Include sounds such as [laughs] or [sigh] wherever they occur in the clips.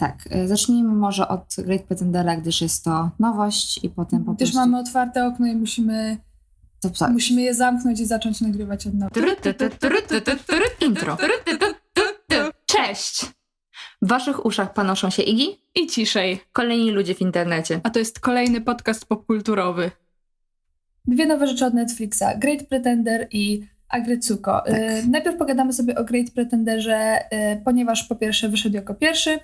tak. E, zacznijmy może od Great Pretendera, gdyż jest to nowość i potem po Gdyż prostu... mamy otwarte okno i musimy, To, tak. musimy je zamknąć i zacząć nagrywać od nowa. Intro. Cześć! W waszych uszach panoszą się Igi? I ciszej. Kolejni ludzie w internecie. A to jest kolejny podcast popkulturowy. Dwie nowe rzeczy od Netflixa. Great Pretender i Agretsuko. Tak. Y, najpierw pogadamy sobie o Great Pretenderze, y, ponieważ po pierwsze wyszedł jako pierwszy.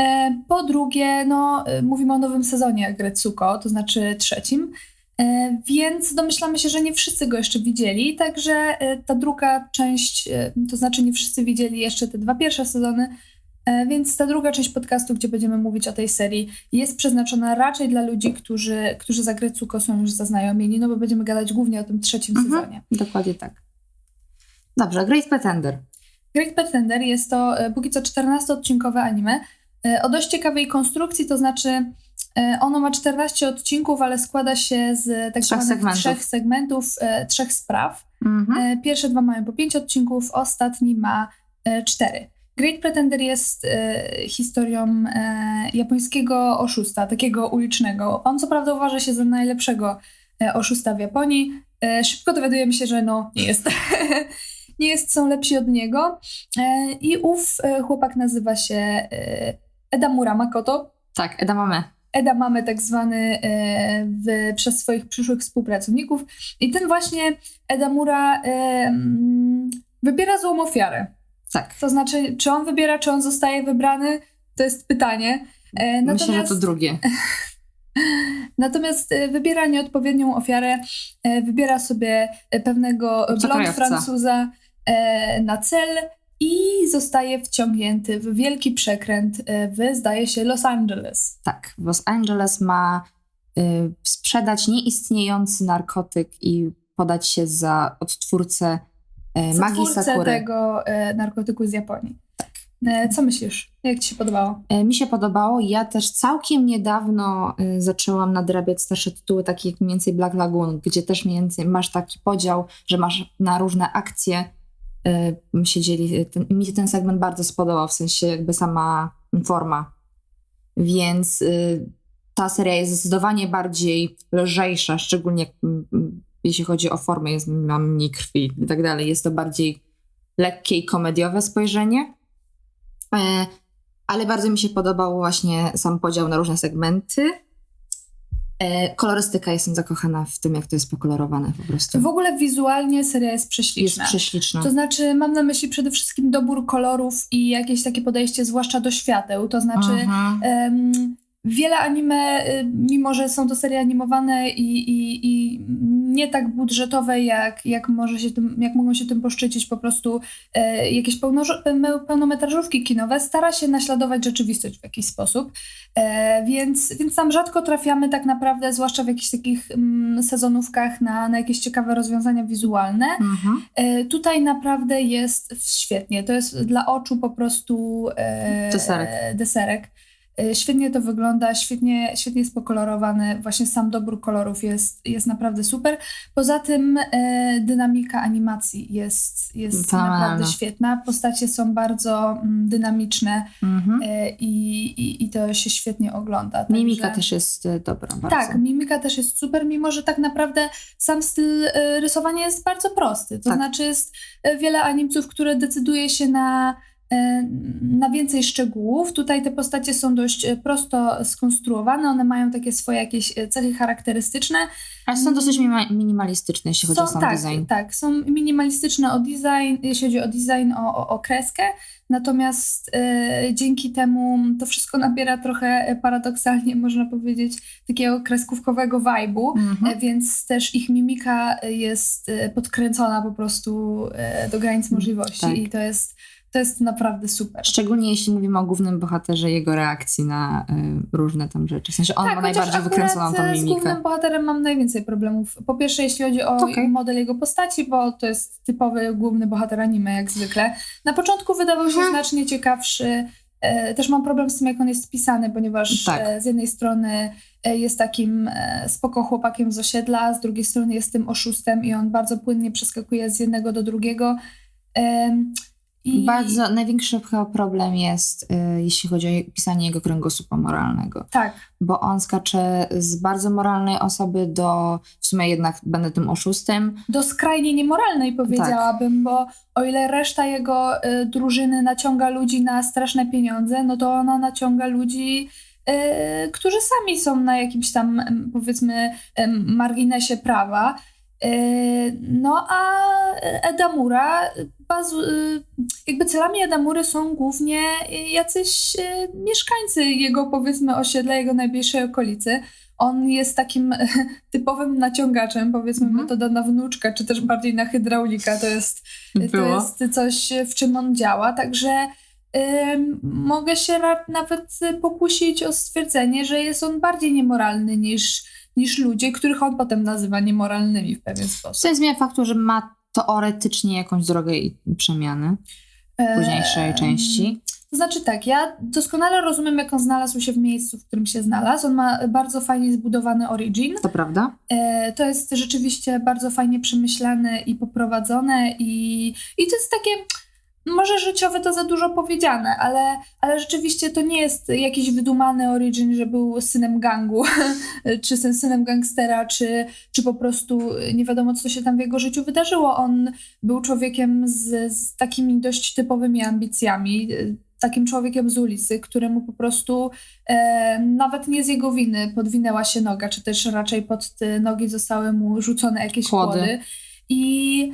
E, po drugie, no, y, mówimy o nowym sezonie Agretsuko, to znaczy trzecim. E, więc domyślamy się, że nie wszyscy go jeszcze widzieli, także ta druga część, to znaczy nie wszyscy widzieli jeszcze te dwa pierwsze sezony, e, więc ta druga część podcastu, gdzie będziemy mówić o tej serii, jest przeznaczona raczej dla ludzi, którzy, którzy z Agretsuko są już zaznajomieni, no bo będziemy gadać głównie o tym trzecim Mhm. sezonie. Dokładnie tak. Dobrze, Great Pretender. Great Pretender jest to e, póki co 14-odcinkowe anime e, o dość ciekawej konstrukcji, to znaczy e, ono ma 14 odcinków, ale składa się z tak Trzech zwanych segmentów. trzech segmentów, e, trzech spraw. Mhm. E, Pierwsze dwa mają po 5 odcinków, ostatni ma 4. Great Pretender jest e, historią e, japońskiego oszusta, takiego ulicznego. On co prawda uważa się za najlepszego e, oszusta w Japonii. E, szybko dowiadujemy się, że no nie jest. [laughs] nie jest, są lepsi od niego. E, I ów e, chłopak nazywa się e, Edamura Makoto. Tak, Eda mamy. Eda mamy tak zwany e, w, przez swoich przyszłych współpracowników. I ten właśnie Edamura e, mm, wybiera złą ofiarę. Tak. To znaczy, czy on wybiera, czy on zostaje wybrany, to jest pytanie. E, Myślę, że to drugie. [laughs] Natomiast wybiera nieodpowiednią ofiarę, wybiera sobie pewnego blond. Francuza na cel i zostaje wciągnięty w wielki przekręt e, w, zdaje się, Los Angeles. Tak. Los Angeles ma y, sprzedać nieistniejący narkotyk i podać się za odtwórcę y, magii Twórcę Sakury. tego e, narkotyku z Japonii. E, co myślisz? Jak ci się podobało? E, Mi się podobało. Ja też całkiem niedawno y, zaczęłam nadrabiać starsze tytuły, takie jak mniej więcej Black Lagoon, gdzie też mniej więcej masz taki podział, że masz na różne akcje. Y, Siedzieli, ten, mi się ten segment bardzo spodobał, w sensie jakby sama forma. Więc y, ta seria jest zdecydowanie bardziej lżejsza, szczególnie jeśli chodzi o formę, jest, mam mniej krwi i tak dalej. Jest to bardziej lekkie i komediowe spojrzenie. E, ale bardzo mi się podobał właśnie sam podział na różne segmenty. E, kolorystyka, jestem zakochana w tym, jak to jest pokolorowane po prostu. W ogóle wizualnie seria jest Jest prześliczna. prześliczna. To znaczy, mam na myśli przede wszystkim dobór kolorów i jakieś takie podejście, zwłaszcza do świateł. To znaczy, Mhm. Wiele anime, y, mimo że są to serie animowane i, i, i nie tak budżetowe, jak, jak, może się tym, jak mogą się tym poszczycić po prostu e, jakieś pełno- pełnometrażówki kinowe, stara się naśladować rzeczywistość w jakiś sposób. E, więc, więc tam rzadko trafiamy tak naprawdę, zwłaszcza w jakichś takich mm, sezonówkach, na, na jakieś ciekawe rozwiązania wizualne. Mhm. E, tutaj naprawdę jest świetnie. To jest dla oczu po prostu e, Deserek. deserek. E, Świetnie to wygląda, świetnie, świetnie jest pokolorowane. Właśnie sam dobór kolorów jest, jest naprawdę super. Poza tym e, dynamika animacji jest, jest naprawdę świetna. Postacie są bardzo mm, dynamiczne Mhm. e, i, i, i to się świetnie ogląda. Mimika Także- też jest dobra bardzo. tak, mimika też jest super, mimo że tak naprawdę sam styl rysowania jest bardzo prosty. To Tak. znaczy jest wiele animców, które decyduje się na, na więcej szczegółów. Tutaj te postacie są dość e, prosto skonstruowane, one mają takie swoje jakieś e, cechy charakterystyczne. Ale są dosyć minima- minimalistyczne, jeśli chodzi o sam tak, design. tak, są minimalistyczne o design, jeśli chodzi o design, o, o, o kreskę. Natomiast e, dzięki temu to wszystko nabiera trochę paradoksalnie, [laughs] można powiedzieć, takiego kreskówkowego vibe'u. Mhm. Więc też ich mimika jest podkręcona po prostu do granic możliwości tak. i to jest, to jest naprawdę super. Szczególnie jeśli mówimy o głównym bohaterze, jego reakcji na y, różne tam rzeczy. W sensie on ma Tak, chociaż najbardziej wykręconą tą e, Z mimikę. głównym bohaterem mam najwięcej problemów. Po pierwsze, jeśli chodzi o Okej. model jego postaci, bo to jest typowy główny bohater anime, jak zwykle. Na początku wydawał się Mhm. znacznie ciekawszy. E, Też mam problem z tym, jak on jest spisany, ponieważ Tak. e, z jednej strony e, jest takim e, spoko chłopakiem z osiedla, z drugiej strony jest tym oszustem i on bardzo płynnie przeskakuje z jednego do drugiego. Em, I Bardzo największy problem jest, y, jeśli chodzi o pisanie jego kręgosłupa moralnego, tak, bo on skacze z bardzo moralnej osoby do w sumie jednak będę tym oszustem. do skrajnie niemoralnej powiedziałabym, bo o ile reszta jego y, drużyny naciąga ludzi na straszne pieniądze, no to ona naciąga ludzi, y, którzy sami są na jakimś tam powiedzmy em, marginesie prawa. Y, No a Edamura, bazu, y, jakby celami Edamury są głównie jacyś y, mieszkańcy jego powiedzmy osiedla, jego najbliższej okolicy. On jest takim [laughs] typowym naciągaczem, powiedzmy Mhm. metoda na wnuczka, czy też bardziej na hydraulika. To jest, to jest coś, w czym on działa. Także mogę się nawet pokusić o stwierdzenie, że jest on bardziej niemoralny niż, niż ludzie, których on potem nazywa niemoralnymi w pewien sposób. Co nie zmienia faktu, że ma teoretycznie jakąś drogę i przemiany w późniejszej części. To znaczy tak, ja doskonale rozumiem, jak on znalazł się w miejscu, w którym się znalazł. On ma bardzo fajnie zbudowany origin. To prawda? E, to jest rzeczywiście bardzo fajnie przemyślane i poprowadzone i, i to jest takie, może życiowe to za dużo powiedziane, ale, ale rzeczywiście to nie jest jakiś wydumany origin, że był synem gangu, [laughs] czy syn- synem gangstera, czy, czy po prostu nie wiadomo, co się tam w jego życiu wydarzyło. On był człowiekiem z, z takimi dość typowymi ambicjami, takim człowiekiem z ulicy, któremu po prostu e, nawet nie z jego winy podwinęła się noga, czy też raczej pod te nogi zostały mu rzucone jakieś Kłody. kłody. I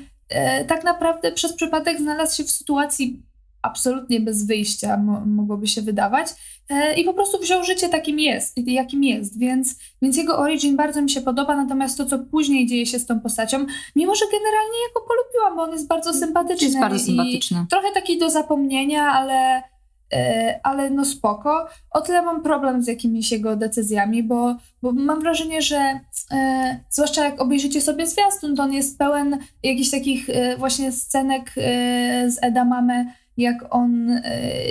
tak naprawdę przez przypadek znalazł się w sytuacji absolutnie bez wyjścia, mo- mogłoby się wydawać. E, I po prostu wziął życie takim jest, jakim jest, więc, więc jego origin bardzo mi się podoba, natomiast to, co później dzieje się z tą postacią, mimo że generalnie ja go polubiłam, bo on jest bardzo sympatyczny. Jest bardzo sympatyczny. trochę taki do zapomnienia, ale, e, ale no spoko. O tyle mam problem z jakimiś jego decyzjami, bo, bo mam wrażenie, że e, zwłaszcza jak obejrzycie sobie zwiastun, to on jest pełen jakichś takich e, właśnie scenek e, z Edamame, jak on e,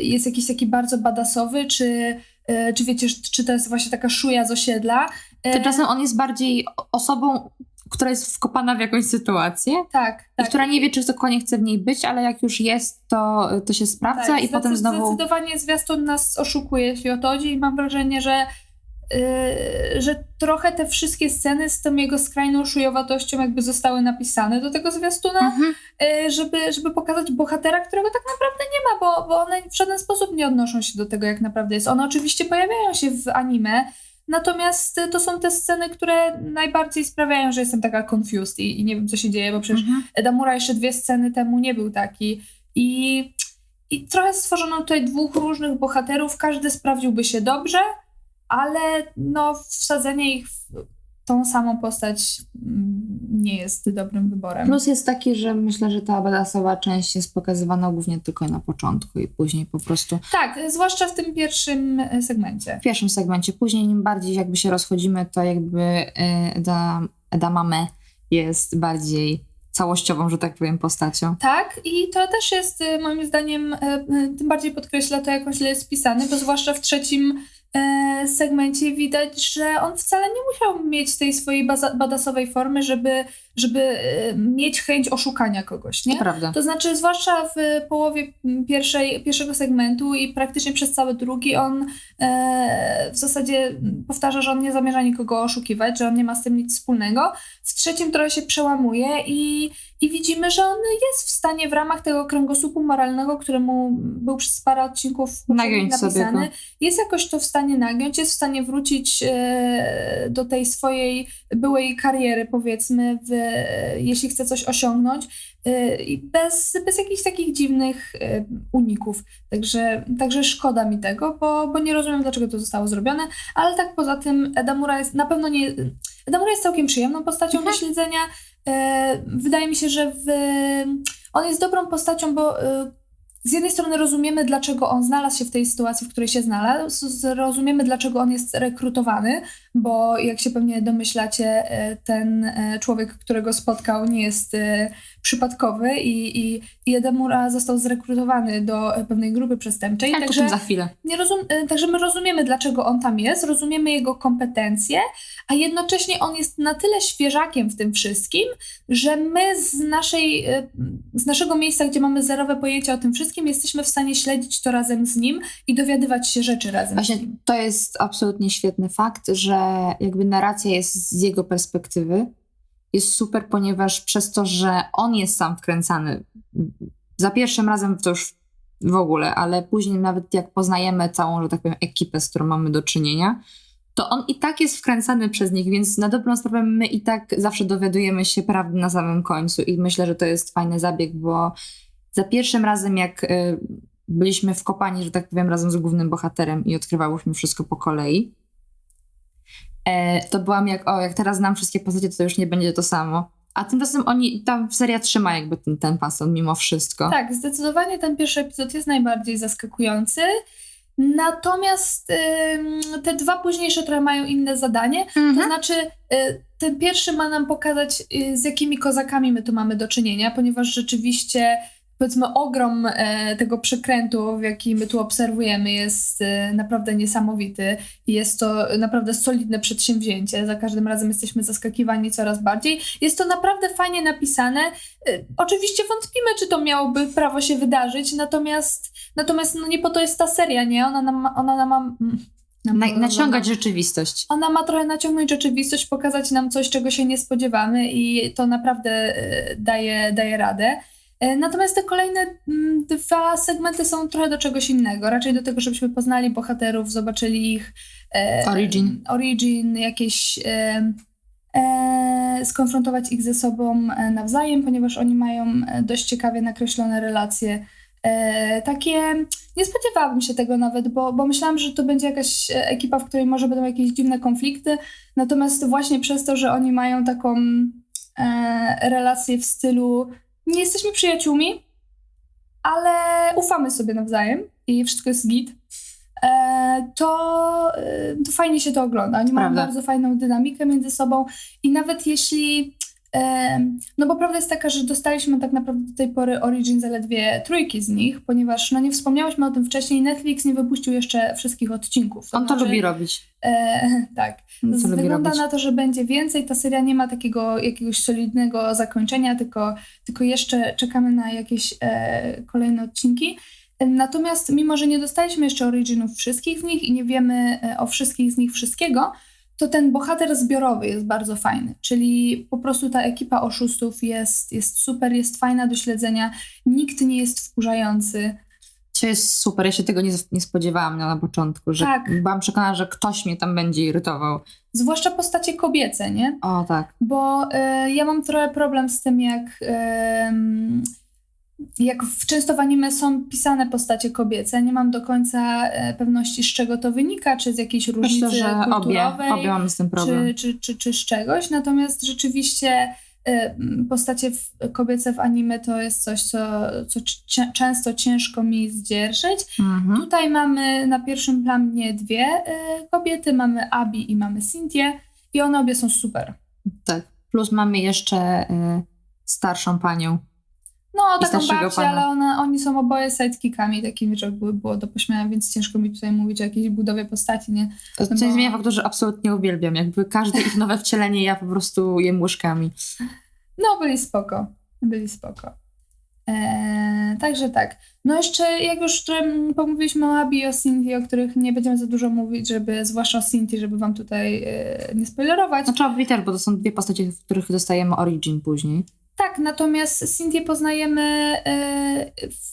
jest jakiś taki bardzo badasowy, czy, e, czy wiecie, czy to jest właśnie taka szuja z osiedla. E, Tymczasem on jest bardziej osobą, która jest wkopana w jakąś sytuację tak, i tak. która nie wie, czy dokładnie chce w niej być, ale jak już jest, to, to się sprawdza Tak, i potem znowu... Zdecydowanie zwiastun nas oszukuje, jeśli o to chodzi i mam wrażenie, że, yy, że trochę te wszystkie sceny z tą jego skrajną szujowatością jakby zostały napisane do tego zwiastuna, Mhm. yy, żeby, żeby pokazać bohatera, którego tak naprawdę nie ma, bo, bo one w żaden sposób nie odnoszą się do tego, jak naprawdę jest. One oczywiście pojawiają się w anime, Natomiast y, to są te sceny, które najbardziej sprawiają, że jestem taka confused i, i nie wiem, co się dzieje, bo przecież Mhm. Edamura jeszcze dwie sceny temu nie był taki. I, I trochę stworzono tutaj dwóch różnych bohaterów, każdy sprawdziłby się dobrze, ale no wsadzenie ich w tą samą postać mm, nie jest dobrym wyborem. Plus jest taki, że myślę, że ta badasowa część jest pokazywana głównie tylko na początku i później po prostu Tak, zwłaszcza w tym pierwszym e, segmencie. w pierwszym segmencie. Później im bardziej jakby się rozchodzimy, to jakby e, Eda, Edamame jest bardziej całościową, że tak powiem, postacią. Tak, i to też jest e, moim zdaniem, tym bardziej podkreśla to, jak on źle jest spisany, bo zwłaszcza w trzecim segmencie widać, że on wcale nie musiał mieć tej swojej badasowej formy, żeby, żeby e, mieć chęć oszukania kogoś, nie? prawda. To znaczy, zwłaszcza w połowie pierwszej, pierwszego segmentu i praktycznie przez cały drugi, on e, w zasadzie powtarza, że on nie zamierza nikogo oszukiwać, że on nie ma z tym nic wspólnego. W trzecim trochę się przełamuje i, i widzimy, że on jest w stanie w ramach tego kręgosłupu moralnego, któremu był przez parę odcinków napisany, jest jakoś to w stanie nagiąć, jest w stanie wrócić e, do tej swojej byłej kariery, powiedzmy, w, jeśli chce coś osiągnąć e, i bez, bez jakichś takich dziwnych e, uników. Także, także szkoda mi tego, bo, bo nie rozumiem, dlaczego to zostało zrobione, ale tak poza tym Edamura jest na pewno nie... Edamura jest całkiem przyjemną postacią Mhm. do śledzenia. E, wydaje mi się, że w, on jest dobrą postacią, bo e, z jednej strony rozumiemy, dlaczego on znalazł się w tej sytuacji, w której się znalazł, rozumiemy, dlaczego on jest rekrutowany, bo jak się pewnie domyślacie, e, ten e, człowiek, którego spotkał, nie jest e, przypadkowy i, i, i Edemura został zrekrutowany do pewnej grupy przestępczej. Tak, także, za chwilę. nie rozum, także my rozumiemy, dlaczego on tam jest, rozumiemy jego kompetencje, a jednocześnie on jest na tyle świeżakiem w tym wszystkim, że my z, naszej, z naszego miejsca, gdzie mamy zerowe pojęcie o tym wszystkim, jesteśmy w stanie śledzić to razem z nim i dowiadywać się rzeczy razem Właśnie z nim. to jest absolutnie świetny fakt, że jakby narracja jest z jego perspektywy. Jest super, ponieważ przez to, że on jest sam wkręcany, za pierwszym razem to już w ogóle, ale później nawet jak poznajemy całą, że tak powiem, ekipę, z którą mamy do czynienia, to on i tak jest wkręcany przez nich, więc na dobrą sprawę my i tak zawsze dowiadujemy się prawdy na samym końcu i myślę, że to jest fajny zabieg, bo za pierwszym razem jak y, byliśmy wkopani, że tak powiem, razem z głównym bohaterem i odkrywałyśmy wszystko po kolei, to byłam jak, o, jak teraz znam wszystkie postacie, to już nie będzie to samo. A tymczasem oni, ta seria trzyma jakby ten, ten fason mimo wszystko. Tak, zdecydowanie ten pierwszy epizod jest najbardziej zaskakujący. Natomiast ym, te dwa późniejsze trochę mają inne zadanie. Mhm. To znaczy, y, ten pierwszy ma nam pokazać, y, z jakimi kozakami my tu mamy do czynienia, ponieważ rzeczywiście powiedzmy ogrom e, tego przekrętu, jaki my tu obserwujemy, jest e, naprawdę niesamowity i jest to naprawdę solidne przedsięwzięcie. Za każdym razem jesteśmy zaskakiwani coraz bardziej. Jest to naprawdę fajnie napisane. E, oczywiście wątpimy, czy to miałoby prawo się wydarzyć, natomiast, natomiast no nie po to jest ta seria, nie? Ona nam, ona nam ma... Na, naciągać rzeczywistość. Ona ma trochę naciągnąć rzeczywistość, pokazać nam coś, czego się nie spodziewamy i to naprawdę daje, daje radę. E, Natomiast te kolejne mm, dwa segmenty są trochę do czegoś innego. Raczej do tego, żebyśmy poznali bohaterów, zobaczyli ich e, Origin. origin jakieś e, e, skonfrontować ich ze sobą e, nawzajem, ponieważ oni mają e, dość ciekawie nakreślone relacje. Takie, nie spodziewałabym się tego nawet, bo, bo myślałam, że to będzie jakaś ekipa, w której może będą jakieś dziwne konflikty, natomiast właśnie przez to, że oni mają taką relację w stylu nie jesteśmy przyjaciółmi, ale ufamy sobie nawzajem i wszystko jest git, e, to, e, to fajnie się to ogląda. Oni mają bardzo fajną dynamikę między sobą i nawet jeśli no bo prawda jest taka, że dostaliśmy tak naprawdę do tej pory Origin zaledwie trójki z nich, ponieważ no nie wspomniałyśmy o tym wcześniej, Netflix nie wypuścił jeszcze wszystkich odcinków. On to znaczy, lubi robić. E, [laughs] tak. To Wygląda na to, że będzie więcej. Ta seria nie ma takiego jakiegoś solidnego zakończenia, tylko, tylko jeszcze czekamy na jakieś e, kolejne odcinki. Natomiast mimo, że nie dostaliśmy jeszcze originów wszystkich z nich i nie wiemy e, o wszystkich z nich wszystkiego, to ten bohater zbiorowy jest bardzo fajny. Czyli po prostu ta ekipa oszustów jest, jest super, jest fajna do śledzenia. Nikt nie jest wkurzający. To jest super, ja się tego nie, nie spodziewałam na, na początku, że Tak. byłam przekonana, że ktoś mnie tam będzie irytował. Zwłaszcza postacie kobiece, nie? O tak. Bo e, ja mam trochę problem z tym, jak, em, jak w, często w anime są pisane postacie kobiece. Nie mam do końca e, pewności, z czego to wynika, czy z jakiejś różnicy Myślę, że obie, kulturowej, obie mamy z tym problem. czy, czy, czy, czy z czegoś. Natomiast rzeczywiście e, postacie w, kobiece w anime to jest coś, co, co cie, często ciężko mi zdzierżyć. Mhm. Tutaj mamy na pierwszym planie dwie e, kobiety, mamy Abi i mamy Cynthię i one obie są super. Tak. Plus mamy jeszcze y, starszą panią. No, taką babcię, pana. ale oni są oboje sidekickami takimi, że było do pośmiania, więc ciężko mi tutaj mówić o jakiejś budowie postaci, nie? To No nie bo- zmienia faktu, że absolutnie uwielbiam. Jakby każde ich nowe wcielenie ja po prostu jem łyżkami. No, byli spoko. Byli spoko. Eee, także tak. No jeszcze, jak już pomówiliśmy o Abi i o Cynthii, o których nie będziemy za dużo mówić, żeby, zwłaszcza o Cynthii, żeby wam tutaj e, nie spoilerować. Znaczy obie też, bo to są dwie postacie, w których dostajemy origin później. Tak, natomiast Cynthię poznajemy e,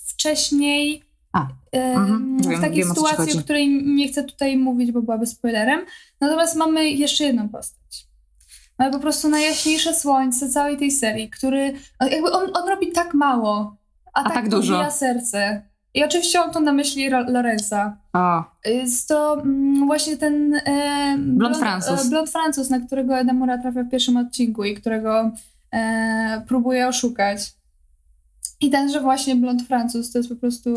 wcześniej A, mhm, w takiej wiem, o sytuacji, o chodzi. której nie chcę tutaj mówić, bo byłaby spoilerem. Natomiast mamy jeszcze jedną postać. Mamy po prostu najjaśniejsze słońce całej tej serii, który jakby on, on robi tak mało, a, tak, tak dużo. serce. I oczywiście mam tu na myśli Lorenza. O, Jest to mm, właśnie ten e, Blond Francuz. e, blond Francuz, na którego Edamura trafia w pierwszym odcinku i którego e, próbuje oszukać. I tenże właśnie blond Francuz to jest po prostu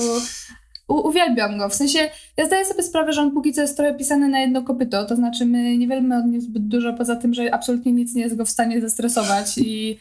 u- uwielbiam go. W sensie, ja zdaję sobie sprawę, że on póki co jest trochę pisany na jedno kopyto, to znaczy my nie wiemy od nim zbyt dużo, poza tym, że absolutnie nic nie jest go w stanie zestresować i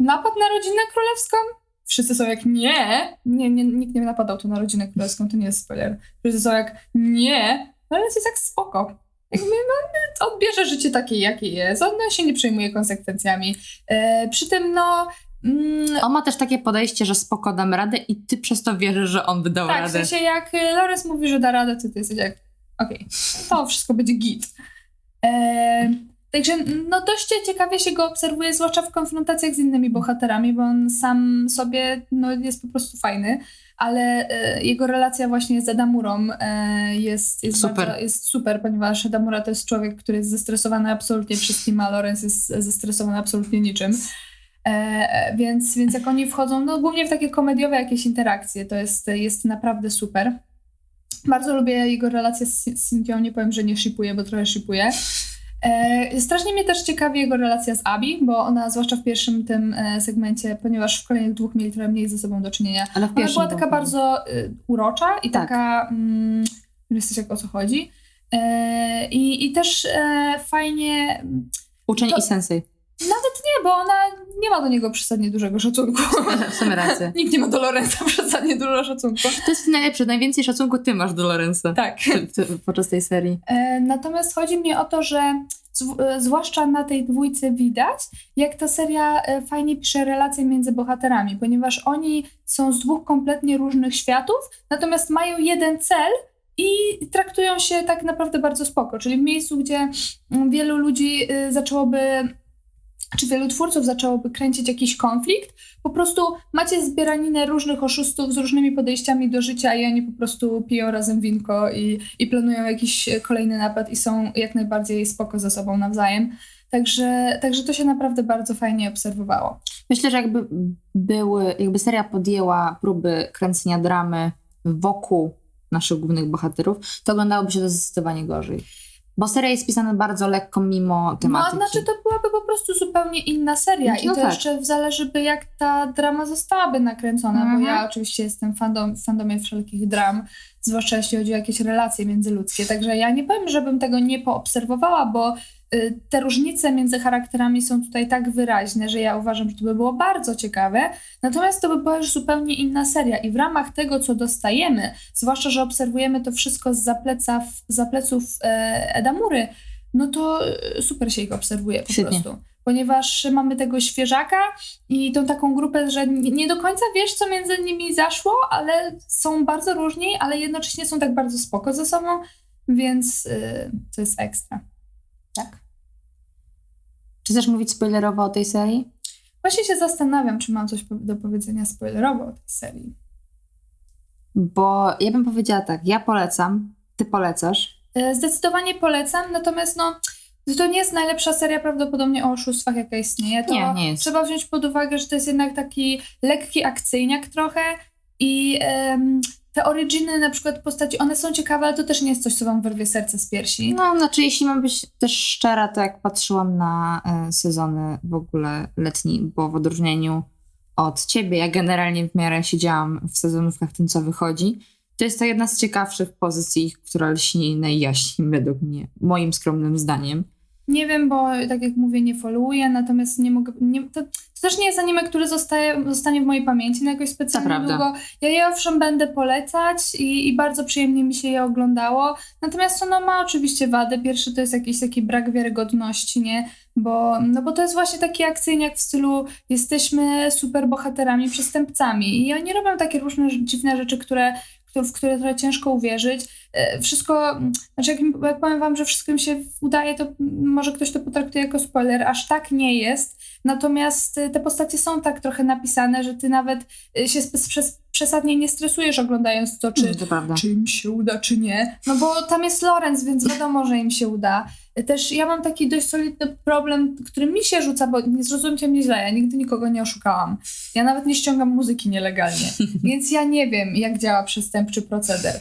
napad na rodzinę królewską? Wszyscy są jak nie. Nie, nie nikt nie napadał tu na rodzinę królewską, to nie jest spoiler. Wszyscy są jak nie, ale jest jak spoko. Jakby no, on bierze życie takie, jakie jest, on się nie przejmuje konsekwencjami. E, przy tym, no... Mm, On ma też takie podejście, że spoko dam radę i ty przez to wierzysz, że on wydał tak, w radę. sensie jak y, Lorenz mówi, że da radę, to ty jesteś jak okej, to wszystko będzie git. E, także no dość ciekawie się go obserwuje, zwłaszcza w konfrontacjach z innymi bohaterami, bo on sam sobie no, jest po prostu fajny, ale e, jego relacja właśnie z Edamurą e, jest, jest, Super. Bardzo, jest super, ponieważ Edamura to jest człowiek, który jest zestresowany absolutnie wszystkim, a Lorenz jest zestresowany absolutnie niczym. E, więc, więc jak oni wchodzą, no głównie w takie komediowe jakieś interakcje, to jest, jest naprawdę super. Bardzo lubię jego relację z, z Cynthią, nie powiem, że nie shipuję, bo trochę shipuję. E, strasznie mnie też ciekawi jego relacja z Abi, bo ona, zwłaszcza w pierwszym tym e, segmencie, ponieważ w kolejnych dwóch mieli trochę mniej ze sobą do czynienia, Ale ona była taka bardzo y, urocza i Tak. taka, mm, jesteś jak o co chodzi. E, i, I też e, fajnie, Uczeń to- i sensei. Nie, bo ona nie ma do niego przesadnie dużego szacunku. [laughs] W sumie rację. Nikt nie ma do Lorenza [laughs] przesadnie dużo szacunku. To jest najlepsze, najwięcej szacunku ty masz do Lorenza Tak. podczas tej serii. E, natomiast chodzi mi o to, że e, zwłaszcza na tej dwójce widać, jak ta seria e, fajnie pisze relacje między bohaterami, ponieważ oni są z dwóch kompletnie różnych światów, natomiast mają jeden cel i traktują się tak naprawdę bardzo spoko. Czyli w miejscu, gdzie wielu ludzi y, zaczęłoby czy wielu twórców zaczęłoby kręcić jakiś konflikt, po prostu macie zbieraninę różnych oszustów z różnymi podejściami do życia i oni po prostu piją razem winko i, i planują jakiś e, kolejny napad i są jak najbardziej spoko ze sobą nawzajem. Także, także to się naprawdę bardzo fajnie obserwowało. Myślę, że jakby były, jakby seria podjęła próby kręcenia dramy wokół naszych głównych bohaterów, to oglądałoby się to zdecydowanie gorzej. Bo seria jest pisana bardzo lekko mimo tematyki. No, znaczy to byłaby po prostu zupełnie inna seria No i to tak. jeszcze zależy by jak ta drama zostałaby nakręcona, Mhm. bo ja oczywiście jestem fandom, w fandomie wszelkich dram, zwłaszcza jeśli chodzi o jakieś relacje międzyludzkie, także ja nie powiem, żebym tego nie poobserwowała, bo te różnice między charakterami są tutaj tak wyraźne, że ja uważam, że to by było bardzo ciekawe, natomiast to by była już zupełnie inna seria i w ramach tego, co dostajemy, zwłaszcza, że obserwujemy to wszystko z zapleca, zapleców e, Edamury, no to e, super się ich obserwuje po Świetnie. prostu. Ponieważ mamy tego świeżaka i tą taką grupę, że nie nie do końca wiesz, co między nimi zaszło, ale są bardzo różni, ale jednocześnie są tak bardzo spoko ze sobą, więc y, to jest ekstra. Tak. Czy chcesz mówić spoilerowo o tej serii? Właśnie się zastanawiam, czy mam coś do powiedzenia spoilerowo o tej serii. Bo ja bym powiedziała tak, ja polecam, ty polecasz. E, Zdecydowanie polecam, natomiast no, to nie jest najlepsza seria prawdopodobnie o oszustwach, jaka istnieje. To Nie, nie jest. trzeba wziąć pod uwagę, że to jest jednak taki lekki akcyjniak trochę i em, te originy na przykład postaci, one są ciekawe, ale to też nie jest coś, co wam wyrwie serce z piersi. No, znaczy, jeśli mam być też szczera, to jak patrzyłam na e, sezony w ogóle letni, bo w odróżnieniu od ciebie, ja generalnie w miarę siedziałam w sezonówkach tym, co wychodzi, to jest to jedna z ciekawszych pozycji, która lśni najjaśniej według mnie, moim skromnym zdaniem. Nie wiem, bo tak jak mówię, nie followuję, natomiast nie mogę. Nie, to, to też nie jest anime, które zostaje, zostanie w mojej pamięci na jakoś specjalnie długo. Ja je owszem będę polecać i, i bardzo przyjemnie mi się je oglądało. Natomiast ono ma oczywiście wady. Pierwszy to jest jakiś taki brak wiarygodności, nie? Bo, no bo to jest właśnie taki akcyjniak w stylu jesteśmy super bohaterami, przestępcami. I oni robią takie różne dziwne rzeczy, które, w które trochę ciężko uwierzyć. E, Wszystko, znaczy jak, jak powiem wam, że wszystko mi się udaje, to może ktoś to potraktuje jako spoiler. Aż tak nie jest. Natomiast y, te postacie są tak trochę napisane, że ty nawet y, się przez, przesadnie nie stresujesz oglądając to, czy, Mm, to czy im się uda, czy nie. No bo tam jest Lorenz, więc wiadomo, że im się uda. Też ja mam taki dość solidny problem, który mi się rzuca, bo nie zrozumcie mnie źle, ja nigdy nikogo nie oszukałam. Ja nawet nie ściągam muzyki nielegalnie, [laughs] więc ja nie wiem, jak działa przestępczy proceder.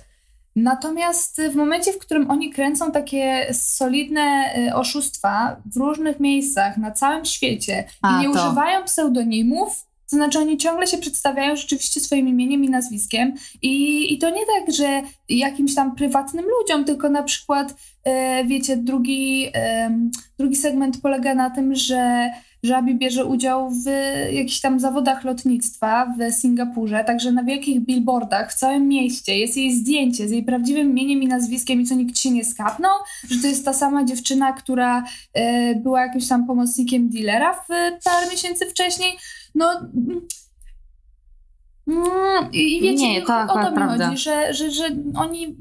Natomiast w momencie, w którym oni kręcą takie solidne y, oszustwa w różnych miejscach na całym świecie A, i nie to. używają pseudonimów, To znaczy oni ciągle się przedstawiają rzeczywiście swoim imieniem i nazwiskiem i, i to nie tak, że jakimś tam prywatnym ludziom, tylko na przykład, e, wiecie, drugi, e, drugi segment polega na tym, że że Abi bierze udział w jakichś tam zawodach lotnictwa w Singapurze, także na wielkich billboardach w całym mieście jest jej zdjęcie z jej prawdziwym imieniem i nazwiskiem i co nikt się nie skapnął, że to jest ta sama dziewczyna, która e, była jakimś tam pomocnikiem dealera w parę miesięcy wcześniej. No... Mm, I wiecie, Nie, to o to mi prawda. chodzi, że, że, że oni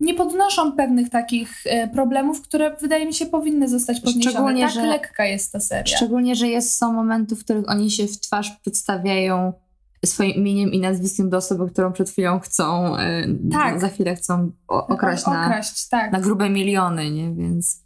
nie podnoszą pewnych takich e, problemów, które wydaje mi się powinny zostać podniesione. Szczególnie, tak że- lekka jest ta seria. Szczególnie, że jest, są momenty, w których oni się w twarz przedstawiają swoim imieniem i nazwiskiem do osoby, którą przed chwilą chcą, e, Tak. za chwilę chcą okraść, na, Okraść, tak. na grube miliony, nie? Więc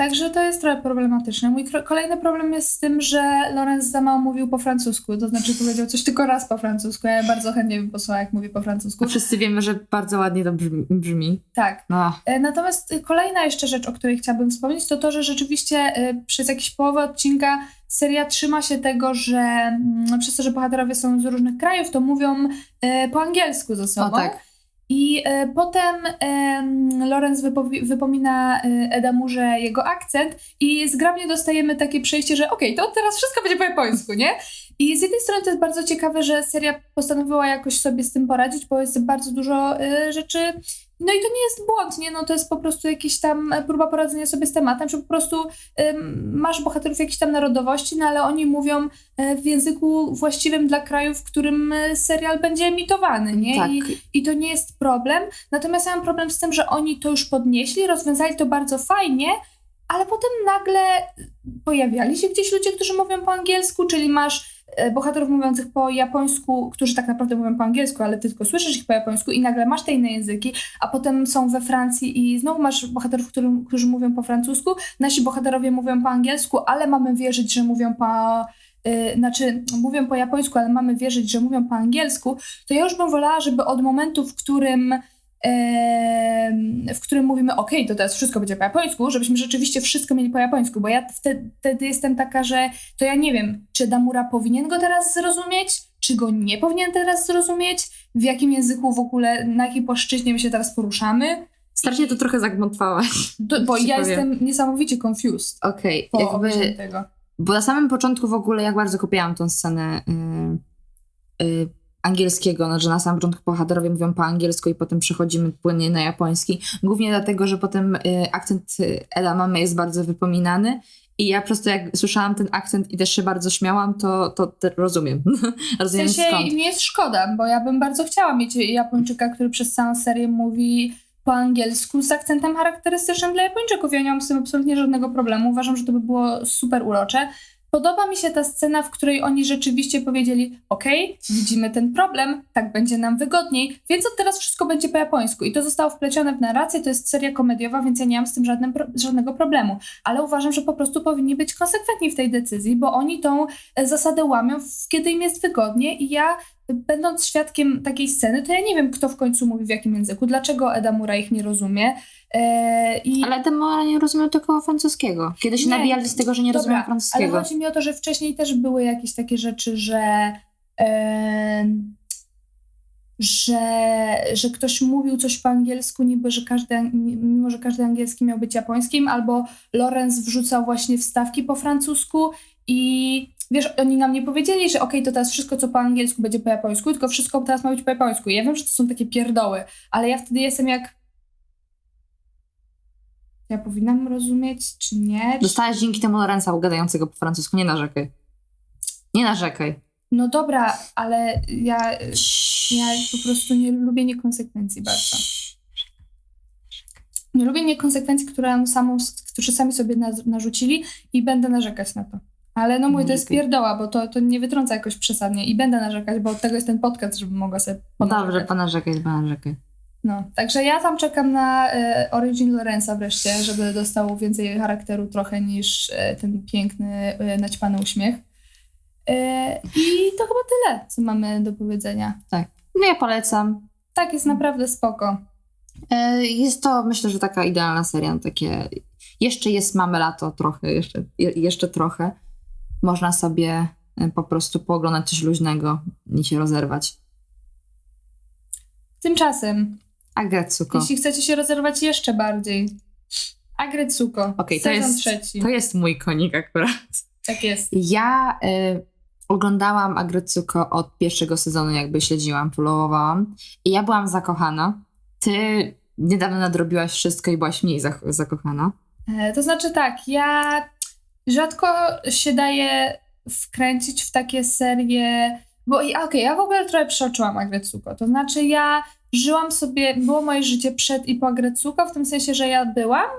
Także to jest trochę problematyczne. Mój kolejny problem jest z tym, że Lorenz za mało mówił po francusku, to znaczy powiedział coś tylko raz po francusku. Ja bardzo chętnie bym posłała, jak mówi po francusku. wszyscy wiemy, że bardzo ładnie to brzmi. brzmi. Tak. No, E, Natomiast y, kolejna jeszcze rzecz, o której chciałabym wspomnieć, to to, że rzeczywiście y, przez jakieś połowę odcinka seria trzyma się tego, że mm, przez to, że bohaterowie są z różnych krajów, to mówią y, po angielsku ze sobą. o tak. I e, potem em, Lorenz wypowi- wypomina e, Edamurze jego akcent i zgrabnie dostajemy takie przejście, że okej, to teraz wszystko będzie po japońsku, nie? I z jednej strony to jest bardzo ciekawe, że seria postanowiła jakoś sobie z tym poradzić, bo jest bardzo dużo e, rzeczy. No i to nie jest błąd, nie? No to jest po prostu jakiś tam e, próba poradzenia sobie z tematem, że po prostu masz bohaterów jakiejś tam narodowości, no ale oni mówią e, w języku właściwym dla kraju, w którym e, serial będzie emitowany, nie? Tak. I, i to nie jest problem. Natomiast ja mam problem z tym, że oni to już podnieśli, rozwiązali to bardzo fajnie, ale potem nagle pojawiali się gdzieś ludzie, którzy mówią po angielsku, czyli masz bohaterów mówiących po japońsku, którzy tak naprawdę mówią po angielsku, ale ty tylko słyszysz ich po japońsku i nagle masz te inne języki, a potem są we Francji i znowu masz bohaterów, którym, którzy mówią po francusku, nasi bohaterowie mówią po angielsku, ale mamy wierzyć, że mówią po y, znaczy mówią po japońsku, ale mamy wierzyć, że mówią po angielsku, to ja już bym wolała, żeby od momentu, w którym w którym mówimy, ok, to teraz wszystko będzie po japońsku, żebyśmy rzeczywiście wszystko mieli po japońsku, bo ja wtedy, wtedy jestem taka, że to ja nie wiem, czy Damura powinien go teraz zrozumieć, czy go nie powinien teraz zrozumieć, w jakim języku w ogóle, na jakiej płaszczyźnie my się teraz poruszamy, Strasznie to trochę zagmatwałaś. to, bo ja powiem. jestem niesamowicie confused Okej, po jakby... tego. Bo na samym początku w ogóle jak bardzo kupiłam tą scenę y, y, angielskiego, no, że na samym początku bohaterowie mówią po angielsku i potem przechodzimy płynnie na japoński. Głównie dlatego, że potem y, akcent y, Eda mamy jest bardzo wypominany i ja po prostu jak słyszałam ten akcent i też się bardzo śmiałam, to, to, to rozumiem. [laughs] W rozumiem sensie skąd. mi jest szkoda, bo ja bym bardzo chciała mieć Japończyka, który przez całą serię mówi po angielsku z akcentem charakterystycznym dla Japończyków. Ja nie mam z tym absolutnie żadnego problemu. Uważam, że to by było super urocze. Podoba mi się ta scena, w której oni rzeczywiście powiedzieli: OK, widzimy ten problem, tak będzie nam wygodniej, więc od teraz wszystko będzie po japońsku. I to zostało wplecione w narrację. To jest seria komediowa, więc ja nie mam z tym żadnym, żadnego problemu. Ale uważam, że po prostu powinni być konsekwentni w tej decyzji, bo oni tą e, zasadę łamią, kiedy im jest wygodnie. I ja, będąc świadkiem takiej sceny, to ja nie wiem, kto w końcu mówi w jakim języku, dlaczego Edamura ich nie rozumie. E, i... Ale Demora nie rozumiem tylko francuskiego. Kiedy się Nie, nabijali z tego, że nie dobra, rozumiem Ale francuskiego. chodzi mi o to, że wcześniej też były jakieś takie rzeczy, że. em, że, że ktoś mówił coś po angielsku, niby, że każdy, mimo że każdy angielski miał być japońskim, albo Lorenz wrzucał właśnie wstawki po francusku i wiesz, oni nam nie powiedzieli, że okej, to teraz wszystko, co po angielsku będzie po japońsku, tylko wszystko teraz ma być po japońsku. Ja wiem, że to są takie pierdoły, ale ja wtedy jestem jak ja powinnam rozumieć, czy nie? Czy... Dostałaś dzięki temu Lorenza gadającego po francusku, nie narzekaj. Nie narzekaj. No dobra, ale ja, ja po prostu nie lubię niekonsekwencji bardzo. Nie lubię niekonsekwencji, które, samą, którzy sami sobie narzucili i będę narzekać na to. Ale no mój, to jest pierdoła, bo to, to nie wytrąca jakoś przesadnie i będę narzekać, bo od tego jest ten podcast, żebym mogła sobie No dobrze, ponarzekać. ponarzekaj. No, także ja tam czekam na e, Origin Lorenza wreszcie, żeby dostał więcej charakteru trochę niż e, ten piękny, e, naćpany uśmiech. E, I to chyba tyle, co mamy do powiedzenia. No ja polecam. Tak, jest naprawdę spoko. E, Jest to, myślę, że taka idealna seria. Takie, jeszcze jest mamy lato trochę, jeszcze, je, jeszcze trochę. Można sobie y, po prostu pooglądać coś luźnego i się rozerwać. Tymczasem, Agretsuko. jeśli chcecie się rozerwać jeszcze bardziej, Agretsuko, Okej, to jest- trzeci. To jest mój konik akurat. Tak jest. Ja y, oglądałam Agretsuko od pierwszego sezonu, jakby śledziłam, followowałam i ja byłam zakochana. Ty niedawno nadrobiłaś wszystko i byłaś mniej zak- zakochana. E, To znaczy tak, ja rzadko się daję wkręcić w takie serie, bo okej, ja w ogóle trochę przeoczyłam Agretsuko, to znaczy ja żyłam sobie, było moje życie przed i po Agretsuko, w tym sensie, że ja byłam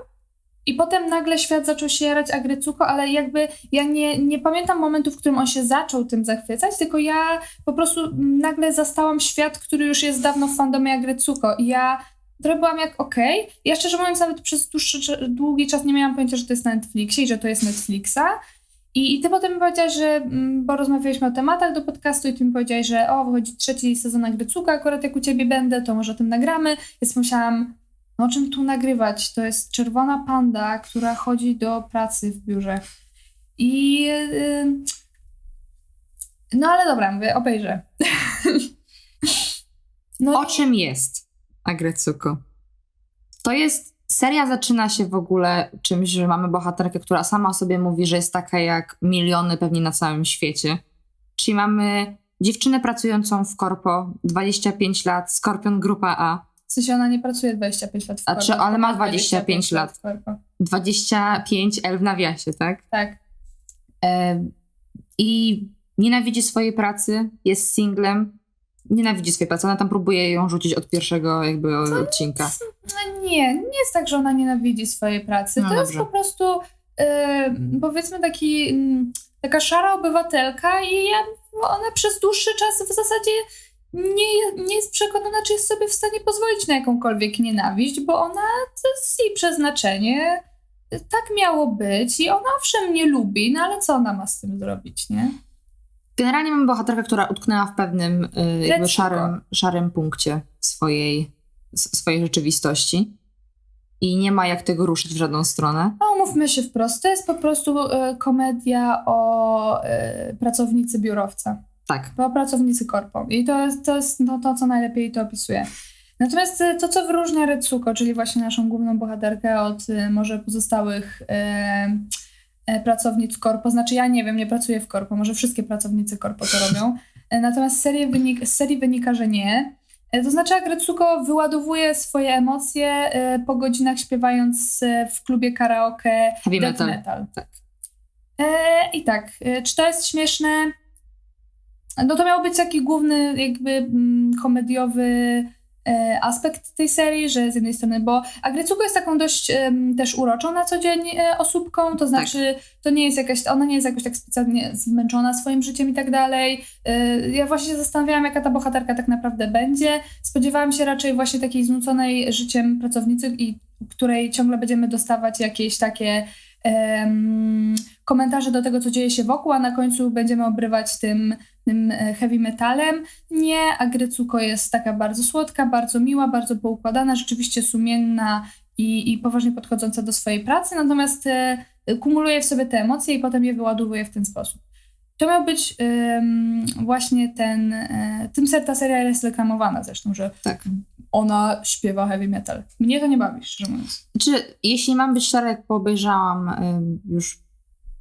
i potem nagle świat zaczął się jarać Agretsuko, ale jakby ja nie, nie pamiętam momentu, w którym on się zaczął tym zachwycać, tylko ja po prostu nagle zastałam świat, który już jest dawno w fandomie Agretsuko i ja trochę byłam jak okej. Ja szczerze mówiąc nawet przez dłuższy, długi czas nie miałam pojęcia, że to jest na Netflixie i że to jest Netflixa. I, I ty potem mi powiedziałaś, że, mm, bo rozmawialiśmy o tematach do podcastu i ty mi powiedziałaś, że o, wychodzi trzeci sezon Agrycuka, akurat jak u ciebie będę, to może o tym nagramy. Więc pomyślałam, no o czym tu nagrywać? To jest czerwona panda, która chodzi do pracy w biurze. I... Yy, no ale dobra, mówię, obejrzę. [laughs] no O czym jest Agretsuko? To jest. Seria zaczyna się w ogóle czymś, że mamy bohaterkę, która sama sobie mówi, że jest taka jak miliony pewnie na całym świecie. Czyli mamy dziewczynę pracującą w korpo, 25 lat, Skorpion Grupa A, W sensie ona nie pracuje 25 lat w A korpo, czy- ale tylko ma 25 lat. w korpo. 25L w nawiasie, tak? Tak. E, I nienawidzi swojej pracy, jest singlem, nienawidzi swojej pracy. Ona tam próbuje ją rzucić od pierwszego jakby odcinka. No nie, nie jest tak, że ona nienawidzi swojej pracy. No to jest dobrze. po prostu e, powiedzmy taki, mm, taka szara obywatelka i ona przez dłuższy czas w zasadzie nie, nie jest przekonana, czy jest sobie w stanie pozwolić na jakąkolwiek nienawiść, bo ona, to jest jej przeznaczenie, tak miało być i ona owszem nie lubi, no ale co ona ma z tym zrobić, nie? Generalnie mamy bohaterkę, która utknęła w pewnym y, jakby szarym, szarym punkcie swojej, swojej rzeczywistości i nie ma jak tego ruszyć w żadną stronę. No, umówmy się wprost, to jest po prostu e, komedia o e, pracownicy biurowca. Tak. po pracownicy korpo. I to jest, to, jest no, to, co najlepiej to opisuje. Natomiast y, to, co wyróżnia Retsuko, czyli właśnie naszą główną bohaterkę od y, może pozostałych e, pracownic korpo, znaczy ja nie wiem, nie pracuję w korpo, może wszystkie pracownicy korpo to robią, e, natomiast z serii, wynik, z serii wynika, że nie. E, To znaczy, jak Retsuko wyładowuje swoje emocje e, po godzinach śpiewając e, w klubie karaoke Heavy metal. metal. Tak. E, I tak, e, czy to jest śmieszne? No to miał być taki główny jakby mm, komediowy e, aspekt tej serii, że z jednej strony, bo Agrecuko jest taką dość em, też uroczą na co dzień e, osóbką, to znaczy to nie jest jakaś, ona nie jest jakoś tak specjalnie zmęczona swoim życiem i tak dalej. E, ja właśnie się zastanawiałam, jaka ta bohaterka tak naprawdę będzie. Spodziewałam się raczej właśnie takiej znuconej życiem pracownicy i której ciągle będziemy dostawać jakieś takie komentarze do tego, co dzieje się wokół, a na końcu będziemy obrywać tym, tym e, heavy metalem. Nie, Agrycuko jest taka bardzo słodka, bardzo miła, bardzo poukładana, rzeczywiście sumienna i, i poważnie podchodząca do swojej pracy, natomiast e, kumuluje w sobie te emocje i potem je wyładowuje w ten sposób. To miał być właśnie ten, e, tym se- ta seria jest reklamowana zresztą, że Tak. ona śpiewa heavy metal. Mnie to nie bawi, szczerze mówiąc. Czy jeśli mam być szczera, jak obejrzałam już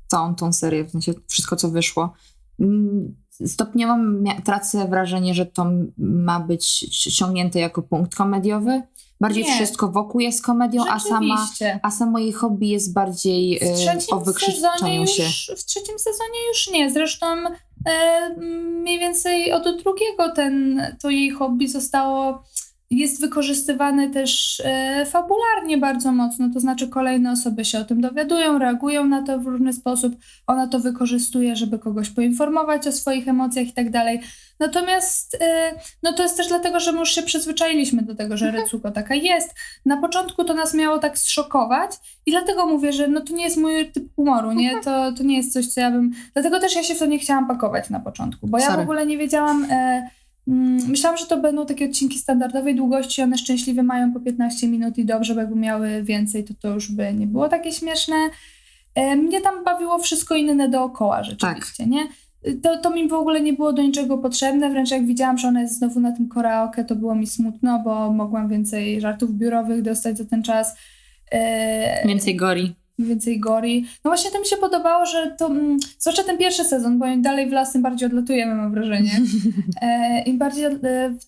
całą tą serię, w sensie wszystko, co wyszło, ym, stopniowo tracę wrażenie, że to ma być ściągnięte jako punkt komediowy. Bardziej Nie. wszystko wokół jest komedią, a sama, a samo jej hobby jest bardziej W y, trzecim o sezonie wykrzyczaniu już, się. W trzecim sezonie już nie. Zresztą e, mniej więcej od drugiego ten, to jej hobby zostało, jest wykorzystywane też e, fabularnie bardzo mocno. To znaczy kolejne osoby się o tym dowiadują, reagują na to w różny sposób. Ona to wykorzystuje, żeby kogoś poinformować o swoich emocjach i tak dalej. Natomiast e, no to jest też dlatego, że my już się przyzwyczailiśmy do tego, że Recuko taka jest. Na początku to nas miało tak zszokować i dlatego mówię, że no to nie jest mój typ humoru, nie? To, to nie jest coś, co ja bym... Dlatego też ja się w to nie chciałam pakować na początku, bo ja Sorry. w ogóle nie wiedziałam... Mm, myślałam, że to będą takie odcinki standardowej długości, one szczęśliwie mają po 15 minut i dobrze, bo jakby miały więcej, to to już by nie było takie śmieszne. E, mnie tam bawiło wszystko inne dookoła rzeczywiście, nie? to, to mi w ogóle nie było do niczego potrzebne, wręcz jak widziałam, że ona jest znowu na tym karaoke, to było mi smutno, bo mogłam więcej żartów biurowych dostać za ten czas. E, Więcej gori. Więcej gori. No właśnie to mi się podobało, że to, mm, zwłaszcza ten pierwszy sezon, bo im dalej w las, tym bardziej odlatujemy, mam wrażenie. [laughs] E, Im bardziej, e,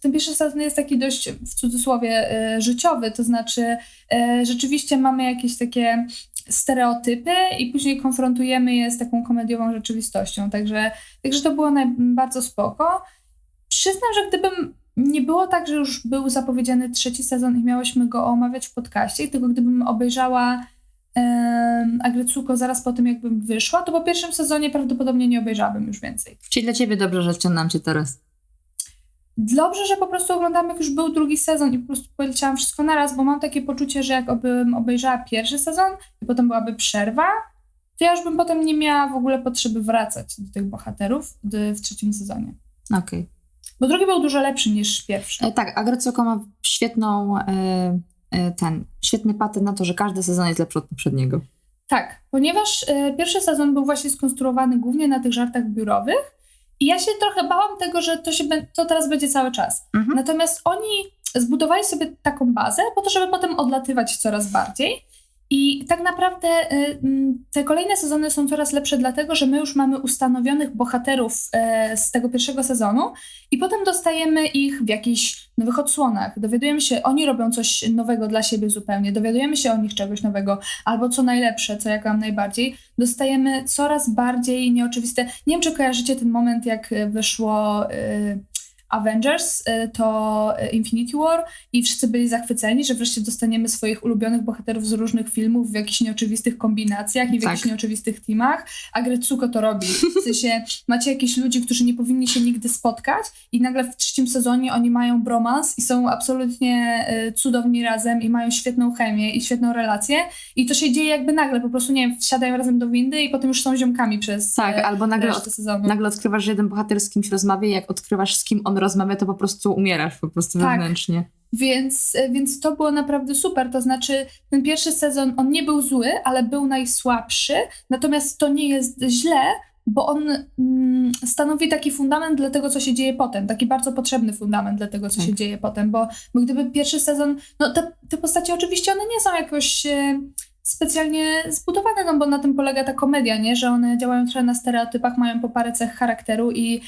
ten pierwszy sezon jest taki dość, w cudzysłowie, e, życiowy, to znaczy e, rzeczywiście mamy jakieś takie stereotypy i później konfrontujemy je z taką komediową rzeczywistością, także, także to było naj, bardzo spoko. Przyznam, że gdybym nie było tak, że już był zapowiedziany trzeci sezon i miałyśmy go omawiać w podcaście, tylko gdybym obejrzała Agretsuko zaraz po tym, jakbym wyszła, to po pierwszym sezonie prawdopodobnie nie obejrzałabym już więcej. Czyli dla ciebie dobrze, że wciągnęłam cię teraz. Dobrze, że po prostu oglądam, jak już był drugi sezon i po prostu poleciałam wszystko naraz, bo mam takie poczucie, że jak bym obejrzała pierwszy sezon i potem byłaby przerwa, to ja już bym potem nie miała w ogóle potrzeby wracać do tych bohaterów w trzecim sezonie. Okej. Bo drugi był dużo lepszy niż pierwszy. E, Tak, Agrecoko ma świetną, e, ten, świetny patent na to, że każdy sezon jest lepszy od poprzedniego. Tak, ponieważ e, pierwszy sezon był właśnie skonstruowany głównie na tych żartach biurowych i ja się trochę bałam tego, że to, się, to teraz będzie cały czas. Mhm. Natomiast oni zbudowali sobie taką bazę po to, żeby potem odlatywać coraz bardziej. I tak naprawdę y, mm, te kolejne sezony są coraz lepsze, dlatego że my już mamy ustanowionych bohaterów e, z tego pierwszego sezonu i potem dostajemy ich w jakichś nowych odsłonach. Dowiadujemy się, oni robią coś nowego dla siebie zupełnie, dowiadujemy się o nich czegoś nowego, albo co najlepsze, co jak mam najbardziej, dostajemy coraz bardziej nieoczywiste. Nie wiem, czy kojarzycie ten moment, jak y, wyszło. y, Avengers, y, to y, Infinity War i wszyscy byli zachwyceni, że wreszcie dostaniemy swoich ulubionych bohaterów z różnych filmów w jakichś nieoczywistych kombinacjach i w Tak. jakichś nieoczywistych teamach, a Gretsuko to robi. W sensie macie jakieś ludzi, którzy nie powinni się nigdy spotkać i nagle w trzecim sezonie oni mają bromans i są absolutnie y, cudowni razem i mają świetną chemię i świetną relację i to się dzieje jakby nagle, po prostu nie wiem, wsiadają razem do windy i potem już są ziomkami przez Tak, albo nagle, sezonu. nagle odkrywasz, że jeden bohater z kimś rozmawia i jak odkrywasz, z kim on rozmawia, to po prostu umierasz po prostu Tak. wewnętrznie. Więc, e, więc to było naprawdę super. To znaczy, ten pierwszy sezon, on nie był zły, ale był najsłabszy. Natomiast to nie jest źle, bo on mm, stanowi taki fundament dla tego, co się dzieje potem. Taki bardzo potrzebny fundament dla tego, co Tak. się dzieje potem. Bo, bo gdyby pierwszy sezon. No, te, te postacie oczywiście one nie są jakoś. E, specjalnie zbudowane, no bo na tym polega ta komedia, nie? Że one działają trochę na stereotypach, mają po parę cech charakteru i,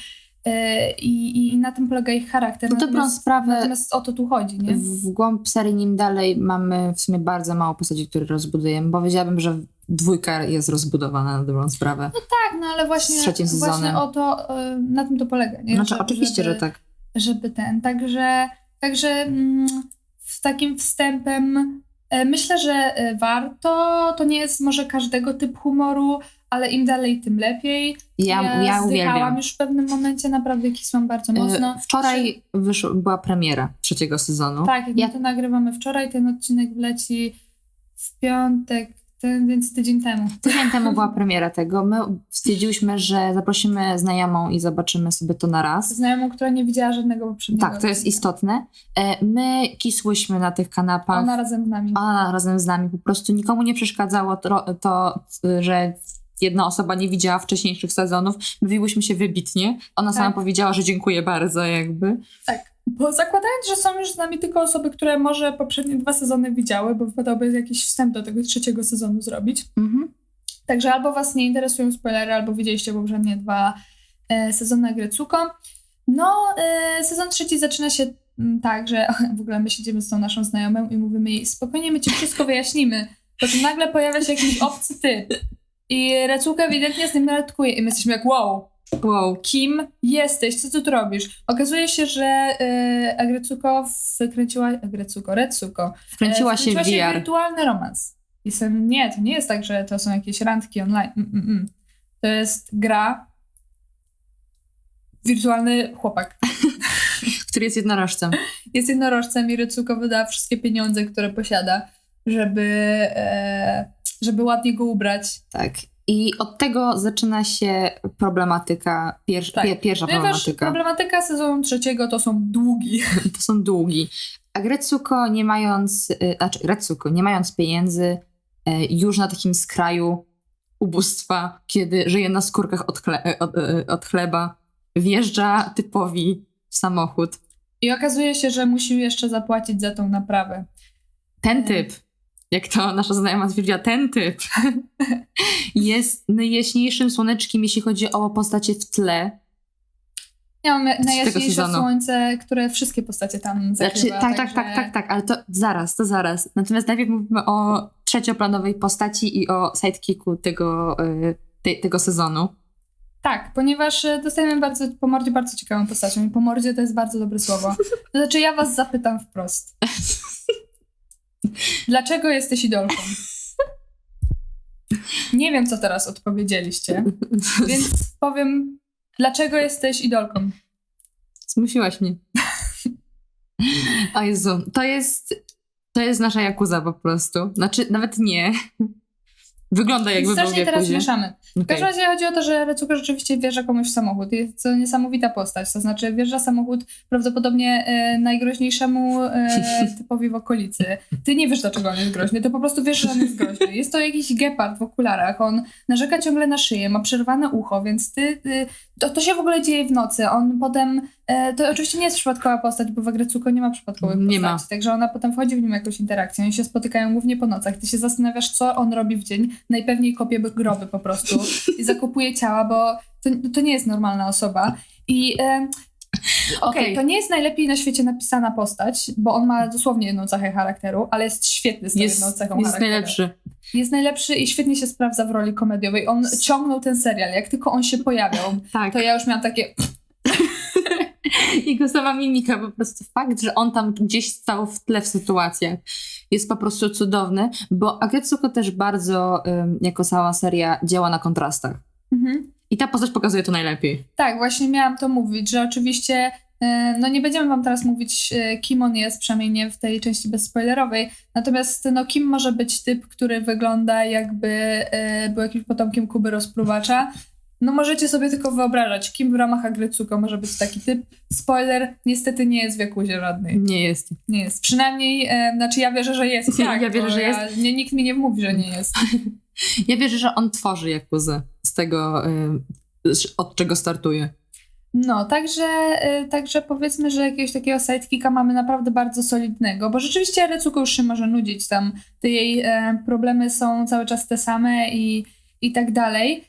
i, i, i na tym polega ich charakter. No dobrą sprawę Natomiast o to tu chodzi, nie? w głąb serii nim dalej mamy w sumie bardzo mało postaci, które rozbudujemy. Powiedziałabym, że dwójka jest rozbudowana na dobrą sprawę. Tak, no ale właśnie, Z trzecim właśnie sezonem. o to, y, na tym to polega. Nie? Znaczy, Żeby- oczywiście, żeby, że tak. Żeby ten, także, także mm, w takim wstępem e, myślę, że e, warto, to nie jest może każdego typu humoru, ale im dalej, tym lepiej. Ja, ja, zdychałam uwielbiam. już w pewnym momencie, naprawdę kisłam bardzo mocno. E, Wczoraj wyszło, była premiera trzeciego sezonu. Tak, jak ja- my to nagrywamy wczoraj, ten odcinek wleci w piątek, ten, więc tydzień temu. Tydzień temu była [laughs] premiera tego. My stwierdziłyśmy, że zaprosimy znajomą i zobaczymy sobie to na raz. Znajomą, która nie widziała żadnego poprzedniego. Tak, to jest odcinka. istotne. E, My kisłyśmy na tych kanapach. Ona razem z nami. Ona razem z nami. Po prostu nikomu nie przeszkadzało to, to że jedna osoba nie widziała wcześniejszych sezonów. Bawiłyśmy się wybitnie. Ona Tak. sama powiedziała, że dziękuję bardzo jakby. Tak, bo zakładając, że są już z nami tylko osoby, które może poprzednie dwa sezony widziały, bo wypadałoby jakiś wstęp do tego trzeciego sezonu zrobić. Mhm. Także albo was nie interesują spoilery, albo widzieliście poprzednie dwa e, sezony Greczuko. No, e, sezon trzeci zaczyna się mm, tak, że [laughs] w ogóle my siedzimy z tą naszą znajomą i mówimy jej, spokojnie, my ci wszystko wyjaśnimy. Po czym nagle pojawia się jakiś obcy typ. I Recuka ewidentnie z nim randkuje i my jesteśmy jak wow, Wow. kim jesteś, co ty tu robisz? Okazuje się, że y, Agrecuko wkręciła, Agrecuko, Recuko, Wkręciła e, się w wkręciła VR. wirtualny romans. I sen, nie, to nie jest tak, że to są jakieś randki online. Mm, mm, mm. To jest gra wirtualny chłopak. [laughs] Który jest jednorożcem. Jest jednorożcem i Recuko wyda wszystkie pieniądze, które posiada, żeby, e, żeby ładnie go ubrać. Tak. I od tego zaczyna się problematyka, pier, Tak. pie, pierwsza Ponieważ problematyka. problematyka sezonu trzeciego to są długi. [laughs] To są długi. A Gretsuko nie mając, y, znaczy Gretsuko nie mając pieniędzy, y, już na takim skraju ubóstwa, kiedy żyje na skórkach od, chle- e, od, e, od chleba, wjeżdża typowi w samochód. I okazuje się, że musi jeszcze zapłacić za tą naprawę. Ten typ, jak to nasza znajoma stwierdziła, ten typ [laughs] jest najjaśniejszym słoneczkiem, jeśli chodzi o postacie w tle. Ja mam najjaśniejsze słońce, które wszystkie postacie tam Znaczy, zakrywa. tak, tak, także- tak, tak, tak, ale to zaraz, to zaraz. Natomiast najpierw mówimy o trzecioplanowej postaci i o sidekicku tego, te, tego sezonu. Tak, ponieważ e, dostajemy bardzo, po mordzie bardzo ciekawą postacią i po mordzie to jest bardzo dobre słowo. To znaczy ja was zapytam wprost. [laughs] Dlaczego jesteś idolką? Nie wiem, co teraz odpowiedzieliście, więc powiem, dlaczego jesteś idolką? Zmusiłaś mnie. O Jezu, to jest, to jest nasza Jakuza po prostu. Znaczy, nawet nie. Wygląda jakby był w Strasznie teraz mieszamy. W Okej. każdym razie chodzi o to, że Recuka rzeczywiście wjeżdża komuś w samochód. Jest to niesamowita postać. To znaczy wjeżdża samochód prawdopodobnie e, najgroźniejszemu e, [laughs] typowi w okolicy. Ty nie wiesz, dlaczego on jest groźny. Ty po prostu wiesz, że on jest groźny. Jest to jakiś gepard w okularach. On narzeka ciągle na szyję, ma przerwane ucho, więc ty... ty to, to się w ogóle dzieje w nocy. On potem... E, to oczywiście nie jest przypadkowa postać, bo w Agrecuko nie ma przypadkowych Nie ma. postaci. Także ona potem wchodzi w nim jakąś interakcję. Oni się spotykają głównie po nocach. Ty się zastanawiasz, co on robi w dzień. Najpewniej kopie groby po prostu i zakupuje ciała, bo to, to nie jest normalna osoba. I e, okej, Okej. to nie jest najlepiej na świecie napisana postać, bo on ma dosłownie jedną cechę charakteru, ale jest świetny z tą jedną Jest, cechą jest charakteru. najlepszy. Jest najlepszy i świetnie się sprawdza w roli komediowej. On ciągnął ten serial. Jak tylko on się pojawiał, Tak. to ja już miałam takie... [laughs] Jego sama mimika, po prostu fakt, że on tam gdzieś stał w tle w sytuacjach jest po prostu cudowny, bo Agetsuko też bardzo, ym, jako cała seria, działa na kontrastach. Mhm. I ta postać pokazuje to najlepiej. Tak, właśnie miałam to mówić, że oczywiście e, no nie będziemy wam teraz mówić, e, kim on jest, przynajmniej nie w tej części bezspoilerowej, natomiast no kim może być typ, który wygląda jakby e, był jakimś potomkiem Kuby Rozpruwacza. No możecie sobie tylko wyobrażać, kim w ramach Agrycuko może być taki typ. Spoiler, niestety nie jest w Jakuzie żadnej. Nie jest. Nie jest. Przynajmniej, e, znaczy ja wierzę, że jest. i [laughs] Ja Tak, wierzę, że ja, Nie, nikt mi nie mówi, że nie jest. [laughs] Ja wierzę, że on tworzy Jakuzę z tego, od czego startuje. No, także, y, także powiedzmy, że jakiegoś takiego sidekicka mamy naprawdę bardzo solidnego, bo rzeczywiście Recuko już się może nudzić tam. Te jej e, problemy są cały czas te same i, i tak dalej.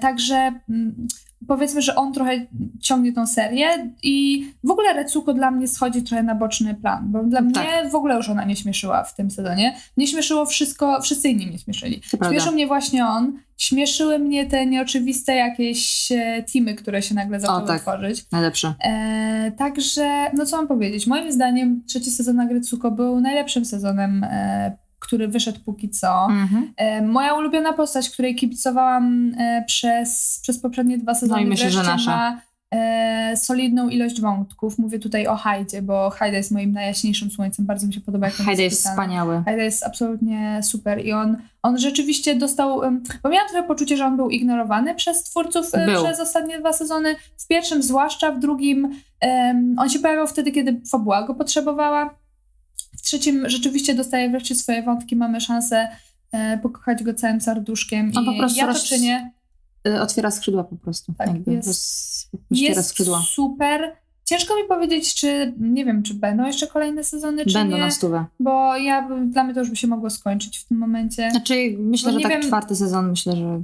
Także mm, powiedzmy, że on trochę ciągnie tą serię i w ogóle Recuko dla mnie schodzi trochę na boczny plan, bo dla Tak. mnie w ogóle już ona nie śmieszyła w tym sezonie. Nie śmieszyło wszystko, wszyscy inni mnie śmieszyli. Prawda. Śmieszył mnie właśnie on. Śmieszyły mnie te nieoczywiste jakieś e, teamy, które się nagle zaczęły tak. tworzyć. Najlepsze. E, także, no co mam powiedzieć? Moim zdaniem trzeci sezon Agrycuko był najlepszym sezonem, e, który wyszedł póki co. Mhm. E, moja ulubiona postać, której kibicowałam e, przez, przez poprzednie dwa sezony, No i myślę, że nasza. ma e, solidną ilość wątków. Mówię tutaj o Hajdzie, bo Hajda jest moim najjaśniejszym słońcem. Bardzo mi się podoba, jak Hajda jest pisany. wspaniały. Hajda jest absolutnie super i on, on rzeczywiście dostał, bo miałam trochę poczucie, że on był ignorowany przez twórców e, Był. przez ostatnie dwa sezony, w pierwszym zwłaszcza, w drugim on się pojawiał wtedy, kiedy fabuła go potrzebowała, w trzecim rzeczywiście dostaje wreszcie swoje wątki, mamy szansę e, pokochać go całym serduszkiem On i po prostu ja roz- czynię. Y, Otwiera skrzydła po prostu. Tak, Jakby jest- roz- Jest skrzydła. super. Ciężko mi powiedzieć, czy, nie wiem, czy będą jeszcze kolejne sezony, czy Będą nie, na stówę. bo ja, dla mnie to już by się mogło skończyć w tym momencie. Znaczy, myślę, Bo że tak wiem- czwarty sezon, myślę, że...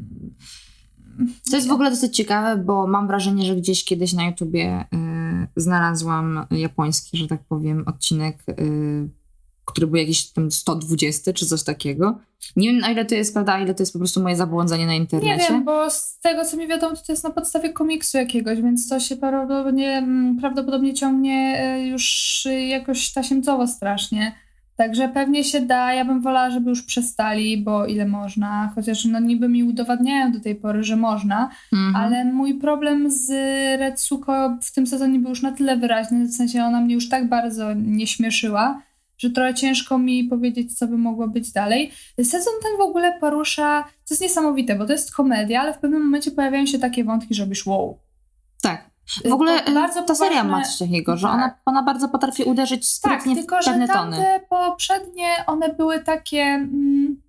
To jest w ogóle dosyć ciekawe, bo mam wrażenie, że gdzieś kiedyś na YouTubie y, znalazłam japoński, że tak powiem, odcinek, y, który był jakiś tam 120 czy coś takiego. Nie wiem, na ile to jest prawda, a ile to jest po prostu moje zabłądzenie na Nie internecie. wiem, bo z tego co mi wiadomo, to, jest na podstawie komiksu jakiegoś, więc to się prawdopodobnie, mm, prawdopodobnie ciągnie e, już e, jakoś tasiemcowo strasznie. Także pewnie się da. Ja bym wolała, żeby już przestali, bo ile można. Chociaż no niby mi udowadniają do tej pory, że można. Mhm. Ale mój problem z Retsuko w tym sezonie był już na tyle wyraźny, w sensie ona mnie już tak bardzo nie śmieszyła, że trochę ciężko mi powiedzieć, co by mogło być dalej. Sezon ten w ogóle porusza, to jest niesamowite, bo to jest komedia, ale w pewnym momencie pojawiają się takie wątki, że robisz wow. Tak. W ogóle To bardzo y, ta seria poważne- ma coś takiego, że Tak. ona, ona bardzo potrafi uderzyć Tak, sprytnie tylko w pewne że tony. tamte poprzednie, one były takie... Mm,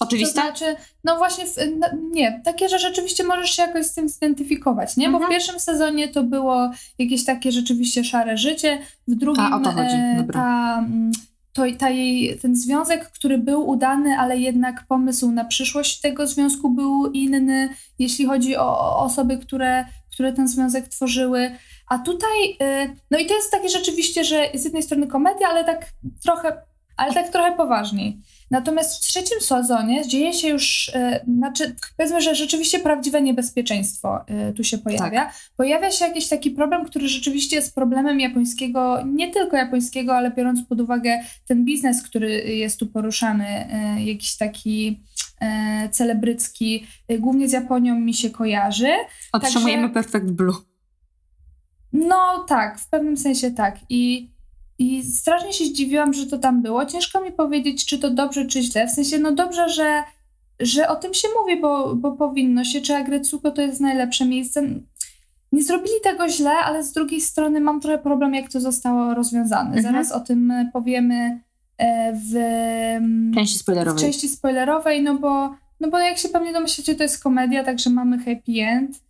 Oczywiste? To znaczy, no właśnie, w, no, nie, takie, że rzeczywiście możesz się jakoś z tym zidentyfikować, nie? Bo w Mhm. pierwszym sezonie to było jakieś takie rzeczywiście szare życie, w drugim A, o to chodzi, e, dobra. ta, mm, to, ta jej, ten związek, który był udany, ale jednak pomysł na przyszłość tego związku był inny, jeśli chodzi o, o osoby, które, które ten związek tworzyły. A tutaj, y, no i to jest takie rzeczywiście, że z jednej strony komedia, ale tak trochę, ale tak trochę poważniej. Natomiast w trzecim sezonie dzieje się już, e, znaczy powiedzmy, że rzeczywiście prawdziwe niebezpieczeństwo e, tu się pojawia. Pojawia się jakiś taki problem, który rzeczywiście jest problemem japońskiego, nie tylko japońskiego, ale biorąc pod uwagę ten biznes, który jest tu poruszany, e, jakiś taki celebrycki, głównie z Japonią mi się kojarzy. Otrzymujemy Także- Perfect Blue. No tak, w pewnym sensie tak. I, I strasznie się zdziwiłam, że to tam było. Ciężko mi powiedzieć, czy to dobrze, czy źle. W sensie, no dobrze, że, że o tym się mówi, bo, bo powinno się. Czy Agretsuko to jest najlepsze miejsce? Nie zrobili tego źle, ale z drugiej strony mam trochę problem, jak to zostało rozwiązane. Mhm. Zaraz o tym e, powiemy e, w, Części w spoilerowej. części spoilerowej, no bo, no bo jak się pewnie domyślacie, to jest komedia, także mamy happy end.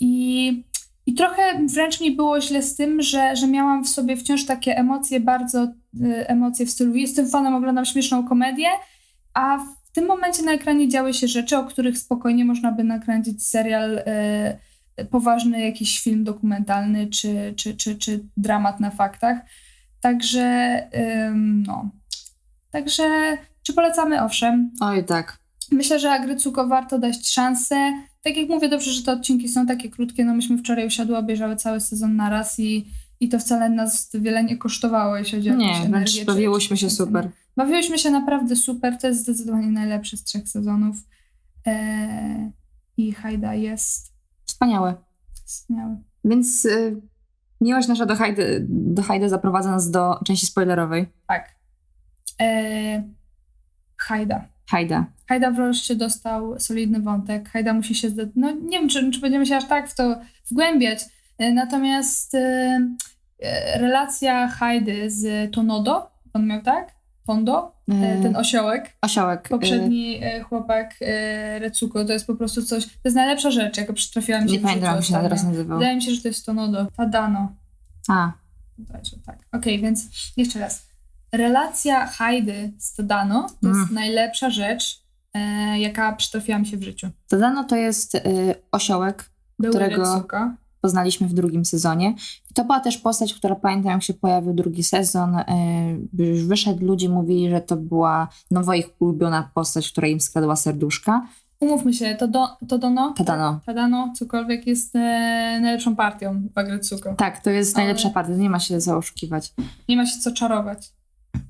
I, i trochę wręcz mi było źle z tym, że, że miałam w sobie wciąż takie emocje, bardzo y, emocje w stylu jestem fanem, oglądam śmieszną komedię, a w tym momencie na ekranie działy się rzeczy, o których spokojnie można by nakręcić serial, y, poważny jakiś film dokumentalny, czy, czy, czy, czy dramat na faktach. Także ym, no. Także czy polecamy? Owszem. Oj, tak. Myślę, że Agrycuko warto dać szansę. Tak jak mówię, dobrze, że te odcinki są takie krótkie. No myśmy wczoraj usiadły, obejrzały cały sezon na raz i, i to wcale nas wiele nie kosztowało, jeśli chodzi o Nie, energię wręcz czy- bawiłyśmy się super. Bawiłyśmy się naprawdę super. To jest zdecydowanie najlepszy z trzech sezonów. Eee, I Hajda jest Wspaniałe. wspaniały. Więc y, miłość nasza do Hajdy, do Hajdy zaprowadza nas do części spoilerowej. Tak. Eee, Hajda. Hajda. Hajda wreszcie dostał solidny wątek. Hajda musi się. No nie wiem, czy, czy będziemy się aż tak w to wgłębiać. E, Natomiast e, e, relacja Hajdy z Tonodo, on miał tak? Tondo? E, ten osiołek. Osiołek. Poprzedni e, chłopak Recuko, to jest po prostu coś. To jest najlepsza rzecz, jaka przytrafiła mi się Nie pamiętam, jak się teraz nazywał. Wydaje mi się, że to jest Tonodo. Tadano. A, Także tak. Okej, więc jeszcze raz. Relacja Hajdy z Tadano to jest Mm. najlepsza rzecz, jaka przytrafiła mi się w życiu. Tadano to jest y, osiołek, Były Którego- poznaliśmy w drugim sezonie. I to była też postać, która pamiętam, jak się pojawił drugi sezon. y, Już wyszedł, ludzie mówili, że to była nowo ich ulubiona postać, która im skradła serduszka. Umówmy się, to, do, to Dono, Tadano. Tadano, cokolwiek jest e, najlepszą partią w Agretsuko. Tak, to jest Ale- najlepsza partia, nie ma się co oszukiwać. Nie ma się co czarować.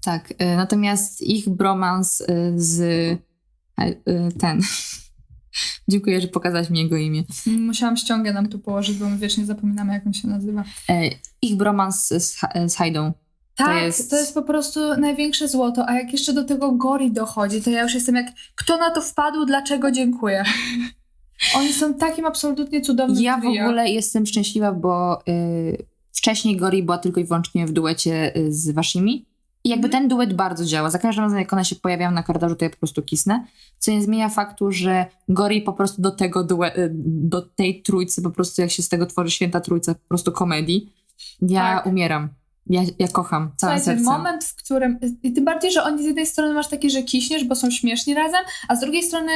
Tak, y, natomiast ich bromans y, z ten. [laughs] Dziękuję, że pokazałaś mi jego imię. Musiałam ściągę nam tu położyć, bo my wiecznie zapominamy, jak on się nazywa. E, Ich bromans z, z Hajdą. Tak, jest- to jest po prostu największe złoto, a jak jeszcze do tego Gori dochodzi, to ja już jestem jak, kto na to wpadł, dlaczego dziękuję. [laughs] Oni są takim absolutnie cudownym Ja w trio. ogóle jestem szczęśliwa, bo y, wcześniej Gori była tylko i wyłącznie w duecie y, z waszymi. I jakby Mhm. ten duet bardzo działa. Za każdym razem, jak one się pojawiają na korytarzu, to ja po prostu kisnę. Co nie zmienia faktu, że Gori po prostu do tego due- y, do tej trójcy, po prostu jak się z tego tworzy święta trójca, po prostu komedii. Ja Tak. umieram. Ja, ja kocham całym Słuchajcie, sercem. moment, w którym. I tym bardziej, że oni z jednej strony masz takie, że kiśniesz, bo są śmieszni razem, a z drugiej strony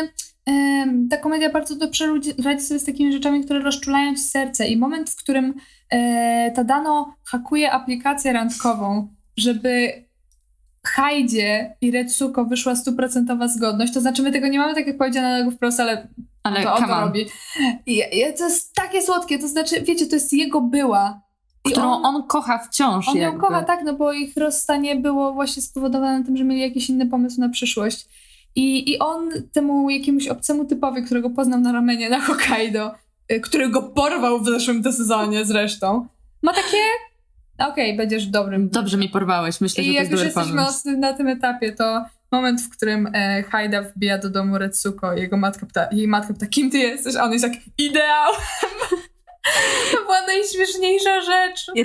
ta komedia bardzo dobrze radzi sobie z takimi rzeczami, które rozczulają ci serce. I moment, w którym e, Tadano hakuje aplikację randkową, żeby Hajdzie i Retsuko wyszła stuprocentowa zgodność, to znaczy my tego nie mamy tak jak powiedzianego wprost, ale Ale to on to on. robi. I, i to jest takie słodkie, to znaczy, wiecie, to jest jego była. I Którą on, kocha wciąż on ją jakby. kocha, tak, no bo ich rozstanie było właśnie spowodowane tym, że mieli jakiś inny pomysł na przyszłość. I, I on temu jakiemuś obcemu typowi, którego poznał na ramenie na Hokkaido, y, którego porwał w zeszłym sezonie zresztą, ma takie, okej, będziesz dobrym. Dobrze mi porwałeś. Myślę, I że to jak jest już dobry jesteśmy pomysł. na tym etapie, to moment, w którym e, Haida wbija do domu Retsuko, jego matka pyta, jej matka pyta, kim ty jesteś? A on jest jak, ideał! [laughs] To była najśmieszniejsza rzecz. I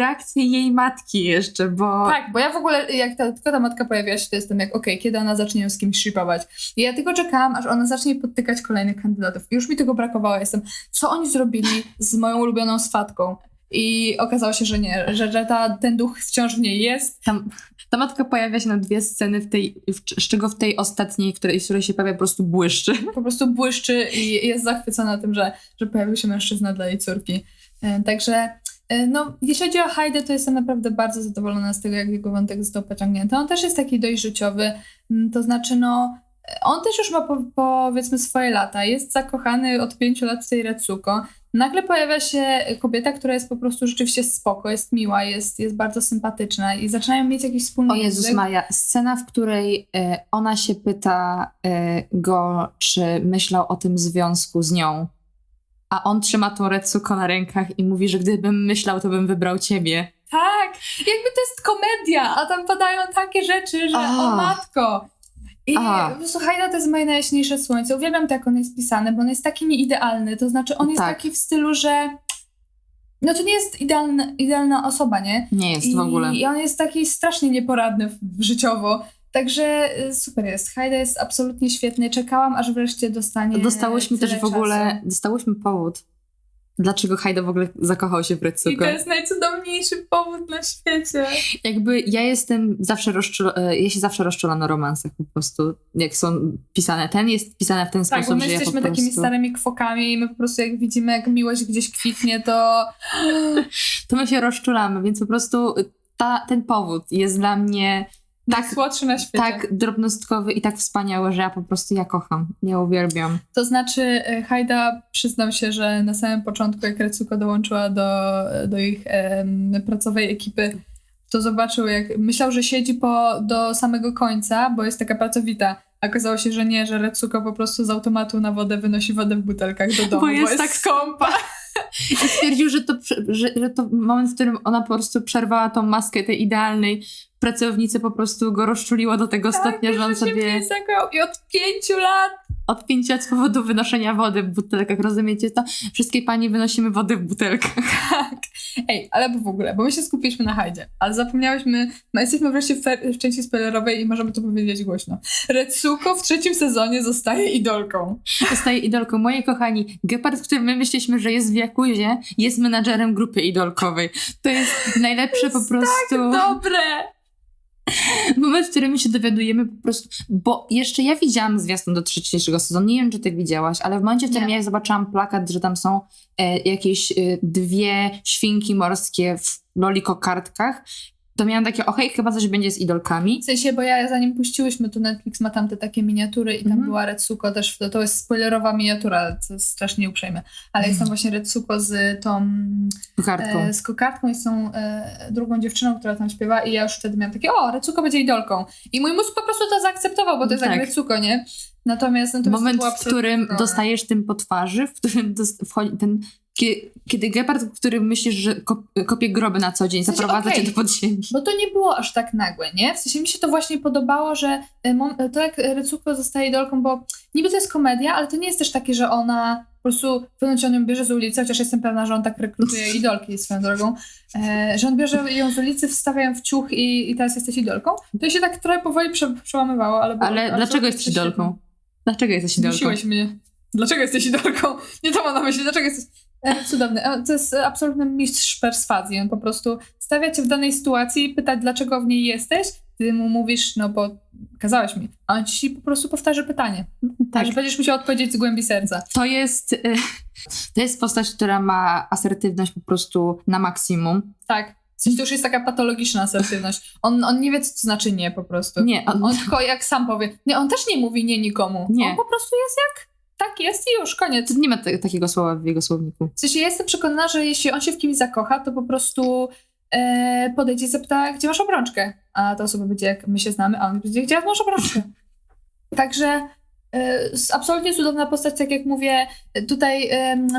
jej matki jeszcze, bo... Tak, bo ja w ogóle, jak ta, tylko ta matka pojawiła się, to jestem jak, okej, kiedy ona zacznie ją z kimś shipować. I ja tylko czekałam, aż ona zacznie podtykać kolejnych kandydatów. I już mi tego brakowało. Jestem, co oni zrobili z moją ulubioną swatką? I okazało się, że nie, że, że ta, ten duch wciąż w niej jest. Tam, ta matka pojawia się na dwie sceny, w tej, w, z czego w tej ostatniej, której, z której się pojawia, po prostu błyszczy. [laughs] Po prostu błyszczy i jest zachwycona tym, że, że pojawił się mężczyzna dla jej córki. E, Także e, no, jeśli chodzi o Hyde, to jestem naprawdę bardzo zadowolona z tego, jak jego wątek został pociągnięty. On też jest taki dość życiowy, mm, to znaczy no, on też już ma po, powiedzmy swoje lata, jest zakochany od pięciu lat w tej Retsuko. Nagle pojawia się kobieta, która jest po prostu rzeczywiście spoko, jest miła, jest, jest bardzo sympatyczna i zaczynają mieć jakiś wspólny O Jezus język. Maja, scena, w której e, ona się pyta e, go, czy myślał o tym związku z nią, a on trzyma tą Retsuko na rękach i mówi, że gdybym myślał, to bym wybrał ciebie. Tak, jakby to jest komedia, a tam padają takie rzeczy, że A. o matko. I A. po prostu Hajda to jest moje najjaśniejsze słońce. Uwielbiam to, jak on jest pisany, bo on jest taki nieidealny. To znaczy, on jest Tak. taki w stylu, że no to nie jest idealna, idealna osoba, nie? Nie jest I, w ogóle. I on jest taki strasznie nieporadny w- życiowo. Także y, super jest. Hajda jest absolutnie świetny. Czekałam, aż wreszcie dostanie. Dostałyśmy też w ogóle, czasu. dostałyśmy powód, dlaczego Haida w ogóle zakochał się w I Retsuko. to jest najcudowniejszy powód na świecie. Jakby ja jestem zawsze rozczulona, ja się zawsze rozczulam na romansach po prostu, jak są pisane. Ten jest pisany w ten Tak, bo sposób, my że ja po jesteśmy prostu... takimi starymi kwokami i my po prostu jak widzimy, jak miłość gdzieś kwitnie, to To my się rozczulamy, więc po prostu ta, ten powód jest dla mnie tak, najsłodszy na świecie. tak drobnostkowy i tak wspaniały, że ja po prostu ja kocham, ja uwielbiam. To znaczy e, Hajda przyznał się, że na samym początku, jak Retsuko dołączyła do, do ich em, pracowej ekipy, to zobaczył, jak myślał, że siedzi po, do samego końca, bo jest taka pracowita. A okazało się, że nie, że Retsuko po prostu z automatu na wodę wynosi wodę w butelkach do domu, bo jest, tak skąpa. [laughs] I stwierdził, że to, że, że to moment, w którym ona po prostu przerwała tą maskę tej idealnej pracownicy, po prostu go rozczuliło do tego stopnia, że on Tak, sobie. I od pięciu lat od pięciu lat z powodu wynoszenia wody w butelkach, rozumiecie to? Wszystkie panie wynosimy wodę w butelkach. Tak. Ej, ale bo w ogóle, bo my się skupiliśmy na Hajdzie, ale zapomniałyśmy, no jesteśmy wreszcie w, w części spoilerowej i możemy to powiedzieć głośno. Retsuko w trzecim sezonie zostaje idolką. Zostaje idolką. Moi kochani, Gepard, który my myśleliśmy, że jest w Jakuzie, jest menadżerem grupy idolkowej. To jest najlepsze po prostu Dobre! [laughs] moment, w którym się dowiadujemy po prostu, bo jeszcze ja widziałam zwiastun do trzeciego sezonu, nie wiem, czy ty widziałaś, ale w momencie, w którym Nie. ja zobaczyłam plakat, że tam są e, jakieś e, dwie świnki morskie w lolikokardkach, to miałam takie, okej, chyba coś będzie z idolkami. W sensie, bo ja zanim puściłyśmy, to Netflix ma tam te takie miniatury i tam Mhm. była Retsuko też, to, to jest spoilerowa miniatura, co jest strasznie uprzejme, ale jest tam właśnie Retsuko z tą Kartką. e, z kokardką i z tą e, drugą dziewczyną, która tam śpiewa i ja już wtedy miałam takie, o, Retsuko będzie idolką. I mój mózg po prostu to zaakceptował, bo to jest Tak. jak Retsuko, nie? Natomiast, natomiast to Moment, w którym dostajesz tym po twarzy, w którym ten. Kie- Kiedy Gepard, w którym myślisz, że kop, kopie groby na co dzień, sensie, zaprowadza okej. cię do podziemi. Bo to nie było aż tak nagłe, nie? W sensie mi się to właśnie podobało, że e, mom- to jak Retsuko zostaje idolką, bo niby to jest komedia, ale to nie jest też takie, że ona po prostu w on ją bierze z ulicy, chociaż jestem pewna, że on tak rekrutuje [laughs] idolki swoją drogą, e, że on bierze ją z ulicy, wstawia ją w ciuch i, i teraz jesteś idolką. To się tak trochę powoli prze, przełamywało, ale... Ale dlaczego jesteś idolką? Dlaczego jesteś idolką? Zmusiłeś mnie. Dlaczego jesteś idolką? Nie to mam na myśli, dlaczego jesteś... E, cudowny. E, To jest absolutny mistrz perswazji. On po prostu stawia cię w danej sytuacji i pyta, dlaczego w niej jesteś. Ty mu mówisz, no bo kazałeś mi. A on ci po prostu powtarza pytanie. Tak. Aż będziesz musiał odpowiedzieć z głębi serca. To jest, y, to jest postać, która ma asertywność po prostu na maksimum. Tak. W sensie to już jest taka patologiczna asertywność. On, on nie wie, co to znaczy nie po prostu. Nie, on, On tylko jak sam powie. Nie, on też nie mówi nie nikomu. Nie. On po prostu jest jak tak jest i już, koniec. nie ma te, takiego słowa w jego słowniku. W sensie ja jestem przekonana, że jeśli on się w kimś zakocha, to po prostu e, podejdzie i zapyta, gdzie masz obrączkę. A ta osoba będzie, jak my się znamy, a on będzie, gdzie masz obrączkę. Także Absolutnie cudowna postać, tak jak mówię, tutaj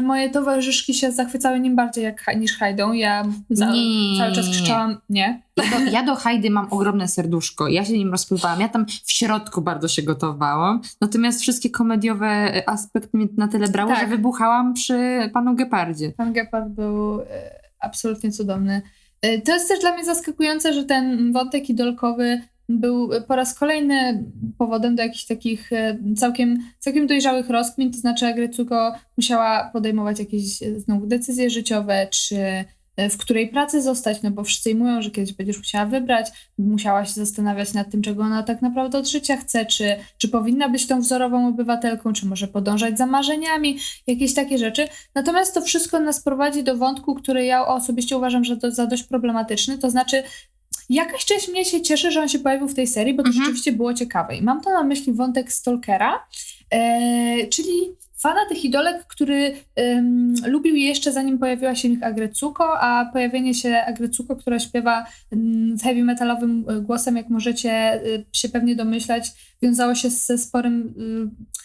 moje towarzyszki się zachwycały nim bardziej jak, niż Hajdą. Ja za, cały czas krzyczałam nie. Ja do, ja do Hajdy mam ogromne serduszko. Ja się nim rozpływałam. Ja tam w środku bardzo się gotowałam. Natomiast wszystkie komediowe aspekty mnie na tyle brały, Tak. że wybuchałam przy panu Gepardzie. Pan Gepard był e, absolutnie cudowny. E, To jest też dla mnie zaskakujące, że ten wątek idolkowy był po raz kolejny powodem do jakichś takich e, całkiem, całkiem dojrzałych rozkmin, to znaczy Agrecuko musiała podejmować jakieś e, znowu decyzje życiowe, czy e, w której pracy zostać, no bo wszyscy mówią, że kiedyś będziesz musiała wybrać, musiała się zastanawiać nad tym, czego ona tak naprawdę od życia chce, czy, czy powinna być tą wzorową obywatelką, czy może podążać za marzeniami, jakieś takie rzeczy. Natomiast to wszystko nas prowadzi do wątku, który ja osobiście uważam, że to za dość problematyczny, to znaczy jakaś część mnie się cieszy, że on się pojawił w tej serii, bo to Mhm. rzeczywiście było ciekawe. I mam to na myśli wątek Stalkera, e, czyli fana tych idolek, który em, lubił je jeszcze zanim pojawiła się w nich Agrecuko, a pojawienie się Agrecuko, która śpiewa z heavy metalowym e, głosem, jak możecie e, się pewnie domyślać, wiązało się ze sporym y,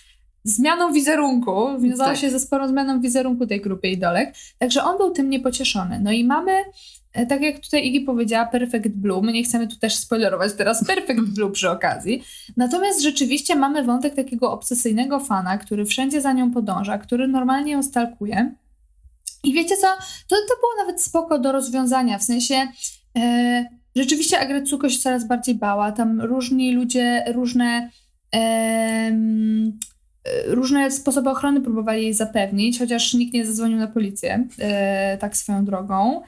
zmianą wizerunku, wiązało Tak. się ze sporą zmianą wizerunku tej grupy idolek, także on był tym niepocieszony. No i mamy, e, tak jak tutaj Iggy powiedziała, Perfect Blue, my nie chcemy tu też spoilerować teraz [laughs] Perfect Blue przy okazji, natomiast rzeczywiście mamy wątek takiego obsesyjnego fana, który wszędzie za nią podąża, który normalnie ją stalkuje. I wiecie co, to, to było nawet spoko do rozwiązania, w sensie e, rzeczywiście Agrecuko się coraz bardziej bała, tam różni ludzie, różne e, różne sposoby ochrony próbowali jej zapewnić, chociaż nikt nie zadzwonił na policję, e, tak swoją drogą.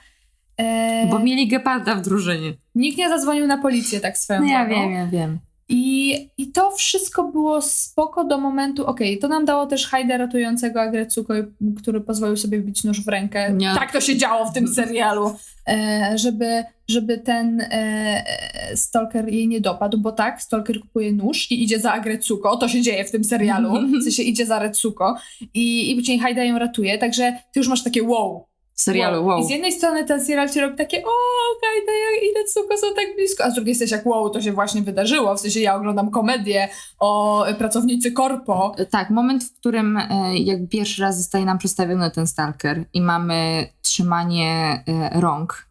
E, Bo mieli Geparda w drużynie. Nikt nie zadzwonił na policję, tak swoją No ja wiem, ja wiem. I, I to wszystko było spoko do momentu, okej, to nam dało też Hajda ratującego Agrecuko, który pozwolił sobie wbić nóż w rękę. Nie. Tak to się działo w tym serialu. E, żeby, żeby ten e, stalker jej nie dopadł, bo tak, stalker kupuje nóż i idzie za Agrecuko, to się dzieje w tym serialu, [laughs] w sensie idzie za Retsuko i, i później Hajda ją ratuje, także ty już masz takie wow, serialu, wow. i z jednej strony ten serial ci robi takie, o, Kajda i Retsuko są tak blisko, a z drugiej jesteś jak, wow, to się właśnie wydarzyło. W sensie ja oglądam komedię o pracownicy korpo. Tak, moment, w którym e, jakby pierwszy raz zostaje nam przedstawiony ten stalker i mamy trzymanie e, rąk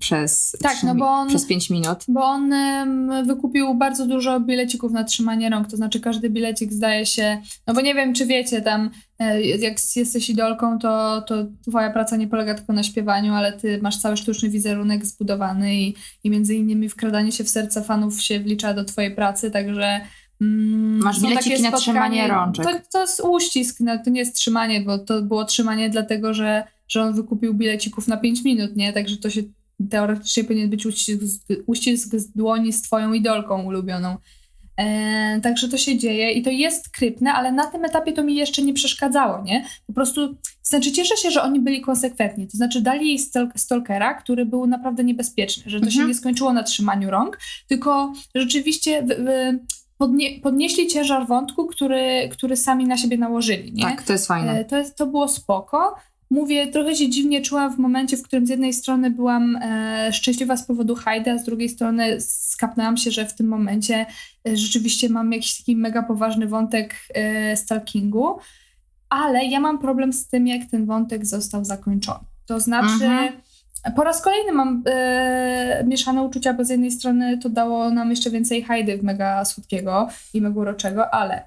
przez, Tak, no bo on- przez 5 minut. Bo on em, wykupił bardzo dużo bilecików na trzymanie rąk, to znaczy każdy bilecik zdaje się, no bo nie wiem, czy wiecie, tam jak jesteś idolką, to, to twoja praca nie polega tylko na śpiewaniu, ale ty masz cały sztuczny wizerunek zbudowany i, i między innymi wkradanie się w serce fanów się wlicza do twojej pracy, także mm, Masz bileciki takie na trzymanie rączek. To, to jest uścisk, no, to nie jest trzymanie, bo to było trzymanie dlatego, że, że on wykupił bilecików na 5 minut, nie? Także to się teoretycznie powinien być uścisk, uścisk z dłoni z twoją idolką ulubioną. E, także to się dzieje i to jest krypne, ale na tym etapie to mi jeszcze nie przeszkadzało, nie? Po prostu, znaczy cieszę się, że oni byli konsekwentni, to znaczy dali jej stal- stalkera, który był naprawdę niebezpieczny, że to się Mhm. nie skończyło na trzymaniu rąk, tylko rzeczywiście w, w, podnie, podnieśli ciężar wątku, który, który sami na siebie nałożyli, nie? Tak, to jest fajne. E, To, jest, to było spoko. Mówię, trochę się dziwnie czułam w momencie, w którym z jednej strony byłam e, szczęśliwa z powodu Hajda, a z drugiej strony skapnęłam się, że w tym momencie e, rzeczywiście mam jakiś taki mega poważny wątek e, stalkingu, ale ja mam problem z tym, jak ten wątek został zakończony. To znaczy, Mhm. po raz kolejny mam e, mieszane uczucia, bo z jednej strony to dało nam jeszcze więcej Hajdy w mega słodkiego i mega uroczego, ale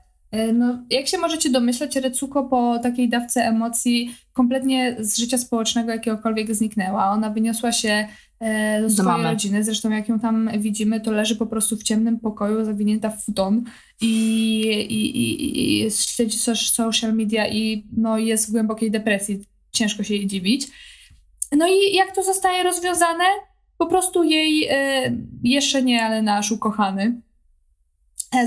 no, jak się możecie domyśleć, Recuko po takiej dawce emocji kompletnie z życia społecznego jakiegokolwiek zniknęła. Ona wyniosła się e, do swojej mamy. rodziny. Zresztą jak ją tam widzimy, to leży po prostu w ciemnym pokoju, zawinięta w futon i, i, i, i śledzi soc- social media i no, jest w głębokiej depresji. Ciężko się jej dziwić. No i jak to zostaje rozwiązane? Po prostu jej, e, jeszcze nie, ale nasz ukochany, e,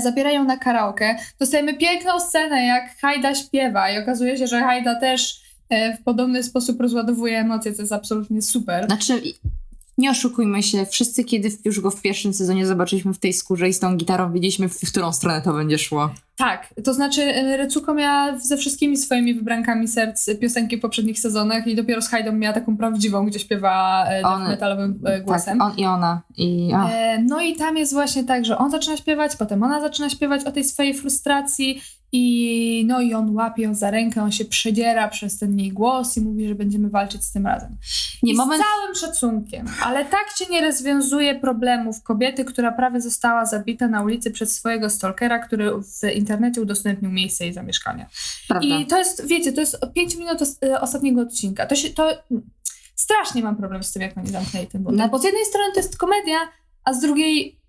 zabierają na karaoke. Dostajemy piękną scenę, jak Hajda śpiewa i okazuje się, że Hajda też e, w podobny sposób rozładowuje emocje, co jest absolutnie super. Znaczy, nie oszukujmy się, wszyscy kiedy już go w pierwszym sezonie zobaczyliśmy w tej skórze i z tą gitarą, wiedzieliśmy, w, którą stronę to będzie szło. Tak, to znaczy e, Recuko miała ze wszystkimi swoimi wybrankami serc piosenki w poprzednich sezonach i dopiero z Hajdą miała taką prawdziwą, gdzie śpiewa e, On- metalowym e, głosem. Tak, on i ona. I, E, no i tam jest właśnie tak, że on zaczyna śpiewać, potem ona zaczyna śpiewać o tej swojej frustracji I no i on łapie ją za rękę, on się przedziera przez ten jej głos i mówi, że będziemy walczyć z tym razem. Nie, I moment, z całym szacunkiem, ale tak się nie rozwiązuje problemów kobiety, która prawie została zabita na ulicy przez swojego stalkera, który w internecie udostępnił miejsce jej zamieszkania. prawda. I to jest, wiecie, to jest 5 minut e, ostatniego odcinka. To się, to strasznie mam problem z tym, jak oni zamknęli ten wątek. Na- Bo z jednej strony to jest komedia, a z drugiej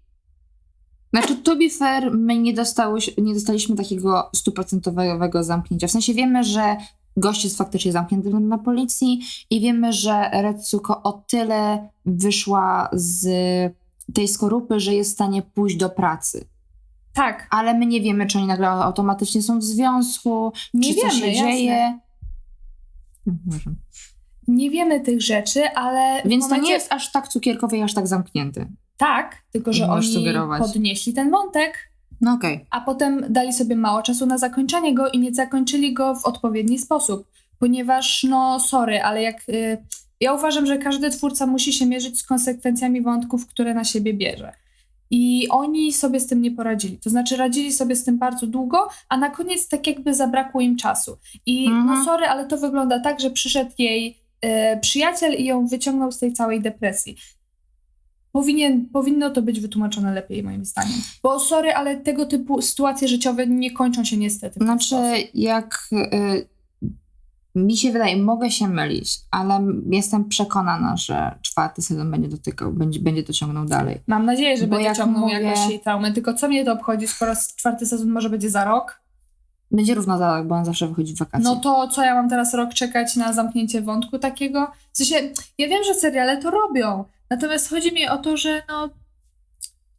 Znaczy, to be fair, my nie, dostałyś, nie dostaliśmy takiego stuprocentowego zamknięcia. W sensie wiemy, że gość jest faktycznie zamknięty na policji i wiemy, że Retsuko o tyle wyszła z tej skorupy, że jest w stanie pójść do pracy. tak, Ale my nie wiemy, czy oni nagle automatycznie są w związku, Nie czy co wiemy, się jasne. dzieje. Nie wiemy tych rzeczy, ale Więc to momencie, nie jest aż tak cukierkowy i aż tak zamknięty. Tak, tylko że możesz oni sugerować. podnieśli ten wątek, No okej. a potem dali sobie mało czasu na zakończenie go i nie zakończyli go w odpowiedni sposób. Ponieważ, no, sorry, ale jak. Y, ja uważam, że każdy twórca musi się mierzyć z konsekwencjami wątków, które na siebie bierze. I oni sobie z tym nie poradzili. To znaczy, radzili sobie z tym bardzo długo, a na koniec tak jakby zabrakło im czasu. I no, Mhm. sorry, ale to wygląda tak, że przyszedł jej y, przyjaciel i ją wyciągnął z tej całej depresji. Powinien, powinno to być wytłumaczone lepiej, moim zdaniem. Bo sorry, ale tego typu sytuacje życiowe nie kończą się niestety. Znaczy, jak y, mi się wydaje, mogę się mylić, ale jestem przekonana, że czwarty sezon będzie dotykał, będzie, będzie to ciągnął dalej. Mam nadzieję, że bo będzie jak ciągnął mówię- jakoś jej traumę. Tylko co mnie to obchodzi, skoro czwarty sezon może będzie za rok? Będzie równo za rok, bo on zawsze wychodzi w wakacje. No to co ja mam teraz rok czekać na zamknięcie wątku takiego? W sensie, ja wiem, że seriale to robią, natomiast chodzi mi o to, że no,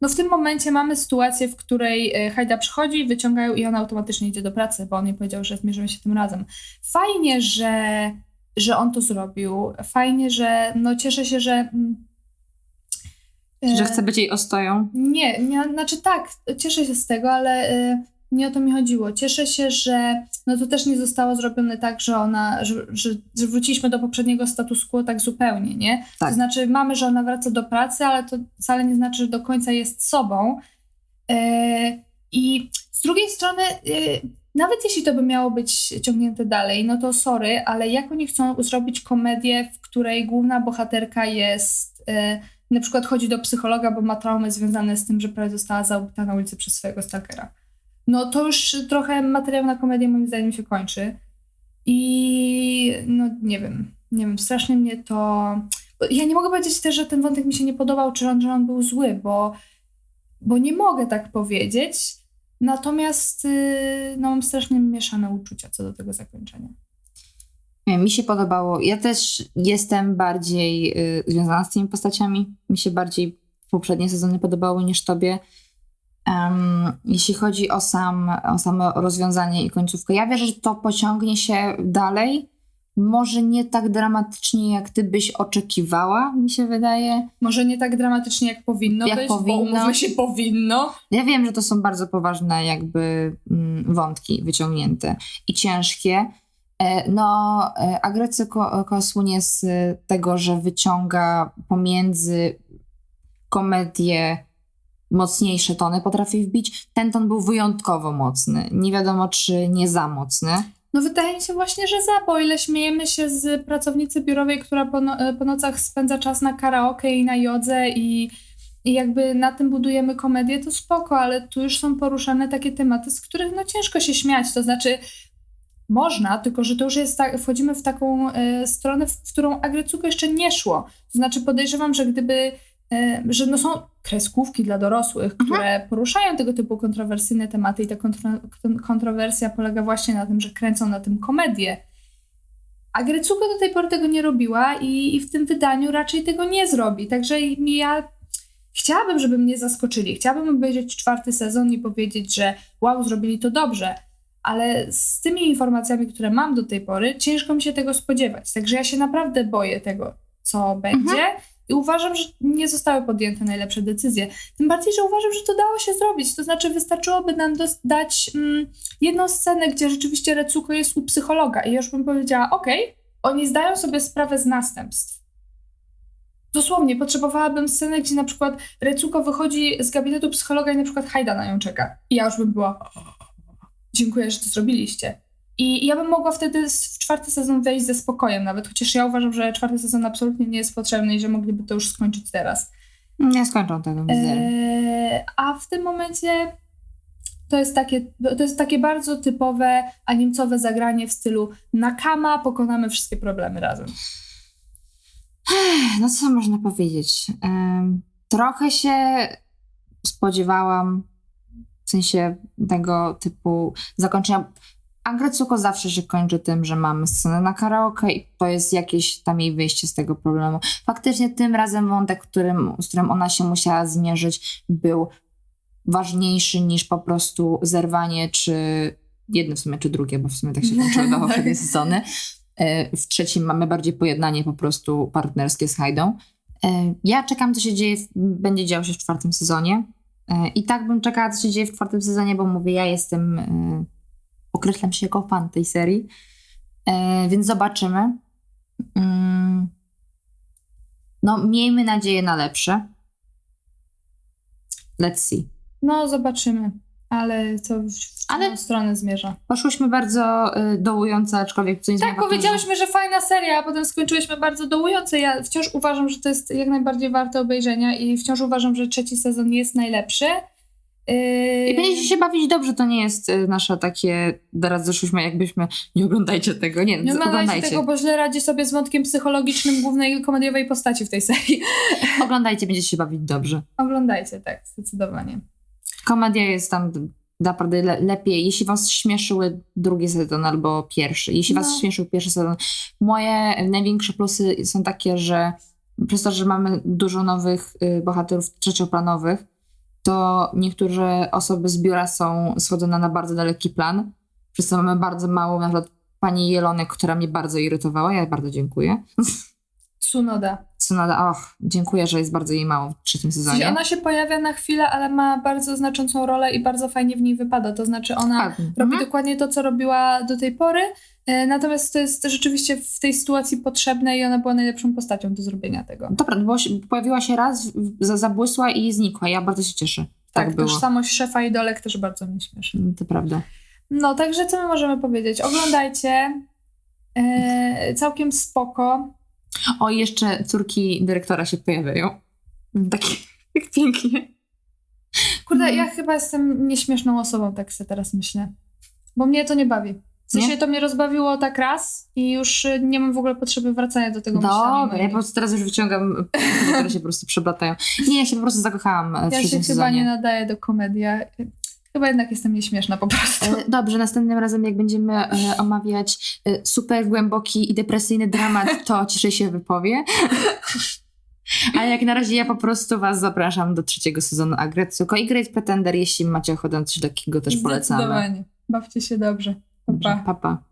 no w tym momencie mamy sytuację, w której e, Hajda przychodzi, wyciągają i ona automatycznie idzie do pracy, bo on jej powiedział, że zmierzymy się tym razem. Fajnie, że, że on to zrobił. Fajnie, że no cieszę się, że... mm, Że e, chce być jej ostoją. nie, nie, znaczy tak, cieszę się z tego, ale y, nie o to mi chodziło. Cieszę się, że no to też nie zostało zrobione tak, że ona, że, że, że wróciliśmy do poprzedniego status quo tak zupełnie, nie? Tak. To znaczy mamy, że ona wraca do pracy, ale to wcale nie znaczy, że do końca jest sobą. Y, I z drugiej strony, y, nawet jeśli to by miało być ciągnięte dalej, no to sorry, ale jak oni chcą zrobić komedię, w której główna bohaterka jest... Y, na przykład chodzi do psychologa, bo ma traumy związane z tym, że prawie została zabita na ulicy przez swojego stalkera. No to już trochę materiał na komedię moim zdaniem się kończy. I no nie wiem, nie wiem, strasznie mnie to... Ja nie mogę powiedzieć też, że ten wątek mi się nie podobał, czy on, że on był zły, bo, bo nie mogę tak powiedzieć. Natomiast yy, no, mam strasznie mieszane uczucia co do tego zakończenia. Mi się podobało. Ja też jestem bardziej y, związana z tymi postaciami. Mi się bardziej poprzednie sezony podobały niż tobie. Jeśli chodzi o, sam, o samo rozwiązanie i końcówkę, ja wierzę, że to pociągnie się dalej. Może nie tak dramatycznie, jak ty byś oczekiwała, mi się wydaje. Może nie tak dramatycznie, jak powinno Jak być, powinno. bo się powinno. Ja wiem, że to są bardzo poważne jakby mm, wątki wyciągnięte i ciężkie. E, No, e, Agrecyko słynie z tego, że wyciąga pomiędzy komedię mocniejsze tony potrafi wbić. Ten ton był wyjątkowo mocny. Nie wiadomo, czy nie za mocny. No wydaje mi się właśnie, że za, bo ile śmiejemy się z pracownicy biurowej, która po, no, po nocach spędza czas na karaoke i na jodze i, i jakby na tym budujemy komedię, to spoko, ale tu już są poruszane takie tematy, z których no ciężko się śmiać, to znaczy można, tylko że to już jest tak, wchodzimy w taką e, stronę, w, którą Agrecuko jeszcze nie szło. To znaczy podejrzewam, że gdyby, że no są kreskówki dla dorosłych, które poruszają tego typu kontrowersyjne tematy i ta kontro, kon- kontrowersja polega właśnie na tym, że kręcą na tym komedię. A Grecuko do tej pory tego nie robiła i, i w tym wydaniu raczej tego nie zrobi. Także ja chciałabym, żeby mnie zaskoczyli. Chciałabym obejrzeć czwarty sezon i powiedzieć, że wow, zrobili to dobrze. Ale z tymi informacjami, które mam do tej pory, ciężko mi się tego spodziewać. Także ja się naprawdę boję tego, co będzie. I uważam, że nie zostały podjęte najlepsze decyzje. Tym bardziej, że uważam, że to dało się zrobić. To znaczy, wystarczyłoby nam dać mm, jedną scenę, gdzie rzeczywiście Recuko jest u psychologa. I już bym powiedziała, okej, oni zdają sobie sprawę z następstw. Dosłownie, potrzebowałabym scenę, gdzie na przykład Recuko wychodzi z gabinetu psychologa i na przykład Hajda na nią czeka. I ja już bym była... dziękuję, że to zrobiliście. I ja bym mogła wtedy w czwarty sezon wejść ze spokojem nawet, chociaż ja uważam, że czwarty sezon absolutnie nie jest potrzebny i że mogliby to już skończyć teraz. Nie skończą tego, widzę. Eee, a w tym momencie to jest, takie, to jest takie bardzo typowe animcowe zagranie w stylu Nakama, pokonamy wszystkie problemy razem. No co można powiedzieć? Em, trochę się spodziewałam w sensie tego typu zakończenia. Angretsuko zawsze się kończy tym, że mamy scenę na karaoke i to jest jakieś tam jej wyjście z tego problemu. Faktycznie tym razem wątek, którym, z którym ona się musiała zmierzyć, był ważniejszy niż po prostu zerwanie, czy jedno w sumie, czy drugie, bo w sumie tak się kończyły do [laughs] poprzednie sezony. E, W trzecim mamy bardziej pojednanie po prostu partnerskie z Hajdą. E, Ja czekam, co się dzieje, będzie działo się w czwartym sezonie. E, I tak bym czekała, co się dzieje w czwartym sezonie, bo mówię, ja jestem, określam się jako fan tej serii, E, więc zobaczymy. Mm. No, miejmy nadzieję na lepsze. Let's see. No, zobaczymy. Ale to w, Ale- stronę zmierza. Poszłyśmy bardzo y, dołująco, aczkolwiek co nie Tak, powiedziałyśmy, że fajna seria, a potem skończyłyśmy bardzo dołujące. Ja wciąż uważam, że to jest jak najbardziej warte obejrzenia i wciąż uważam, że trzeci sezon jest najlepszy. Yy... I będziecie się bawić dobrze, to nie jest y, nasze takie, teraz zeszłyśmy jakbyśmy, nie oglądajcie tego, nie, Nie oglądajcie tego, bo źle radzi sobie z wątkiem psychologicznym głównej komediowej postaci w tej serii. [laughs] Oglądajcie, będziecie się bawić dobrze. Oglądajcie, tak, zdecydowanie. Komedia jest tam naprawdę le- lepiej, jeśli was śmieszyły drugi sezon albo pierwszy, jeśli was No. śmieszył pierwszy sezon. Moje największe plusy są takie, że przez to, że mamy dużo nowych y, bohaterów trzecioplanowych, to niektóre osoby z biura są schodzone na bardzo daleki plan. Przez to mamy bardzo mało, na przykład pani Jelonek, która mnie bardzo irytowała, ja bardzo dziękuję. Tsunoda. Tsunada, och, dziękuję, że jest bardzo jej mało w trzecim sezonie. ona się pojawia na chwilę, ale ma bardzo znaczącą rolę i bardzo fajnie w niej wypada. To znaczy ona Tak, robi mhm. dokładnie to, co robiła do tej pory, natomiast to jest rzeczywiście w tej sytuacji potrzebne i ona była najlepszą postacią do zrobienia tego. To prawda, bo się, pojawiła się raz, zabłysła i znikła. Ja bardzo się cieszę. Tak, Tak, było. tożsamość szefa i dolek też bardzo mnie śmieszy. To prawda. No, także co my możemy powiedzieć? Oglądajcie. E, całkiem spoko. O, jeszcze córki dyrektora się pojawiają. Takie [laughs] tak pięknie. Kurde, Mhm. ja chyba jestem nieśmieszną osobą, tak sobie teraz myślę. Bo mnie to nie bawi. W sensie Nie? to mnie rozbawiło tak raz i już y, nie mam w ogóle potrzeby wracania do tego. Dobra, ja po prostu teraz już wyciągam, [laughs] które się po prostu przeplatają. Nie, ja się po prostu zakochałam e, w Ja się trzecim chyba sezonie. nie nadaję do komedii. ja- Chyba jednak jestem nieśmieszna po prostu. E, Dobrze, następnym razem jak będziemy e, omawiać e, super głęboki i depresyjny dramat, to [laughs] ciszej się wypowie. A jak na razie ja po prostu was zapraszam do trzeciego sezonu Agretsuko i Great Pretender, jeśli macie ochotę coś takiego też polecamy. Zdecydowanie. Bawcie się dobrze. Dobrze, pa, pa.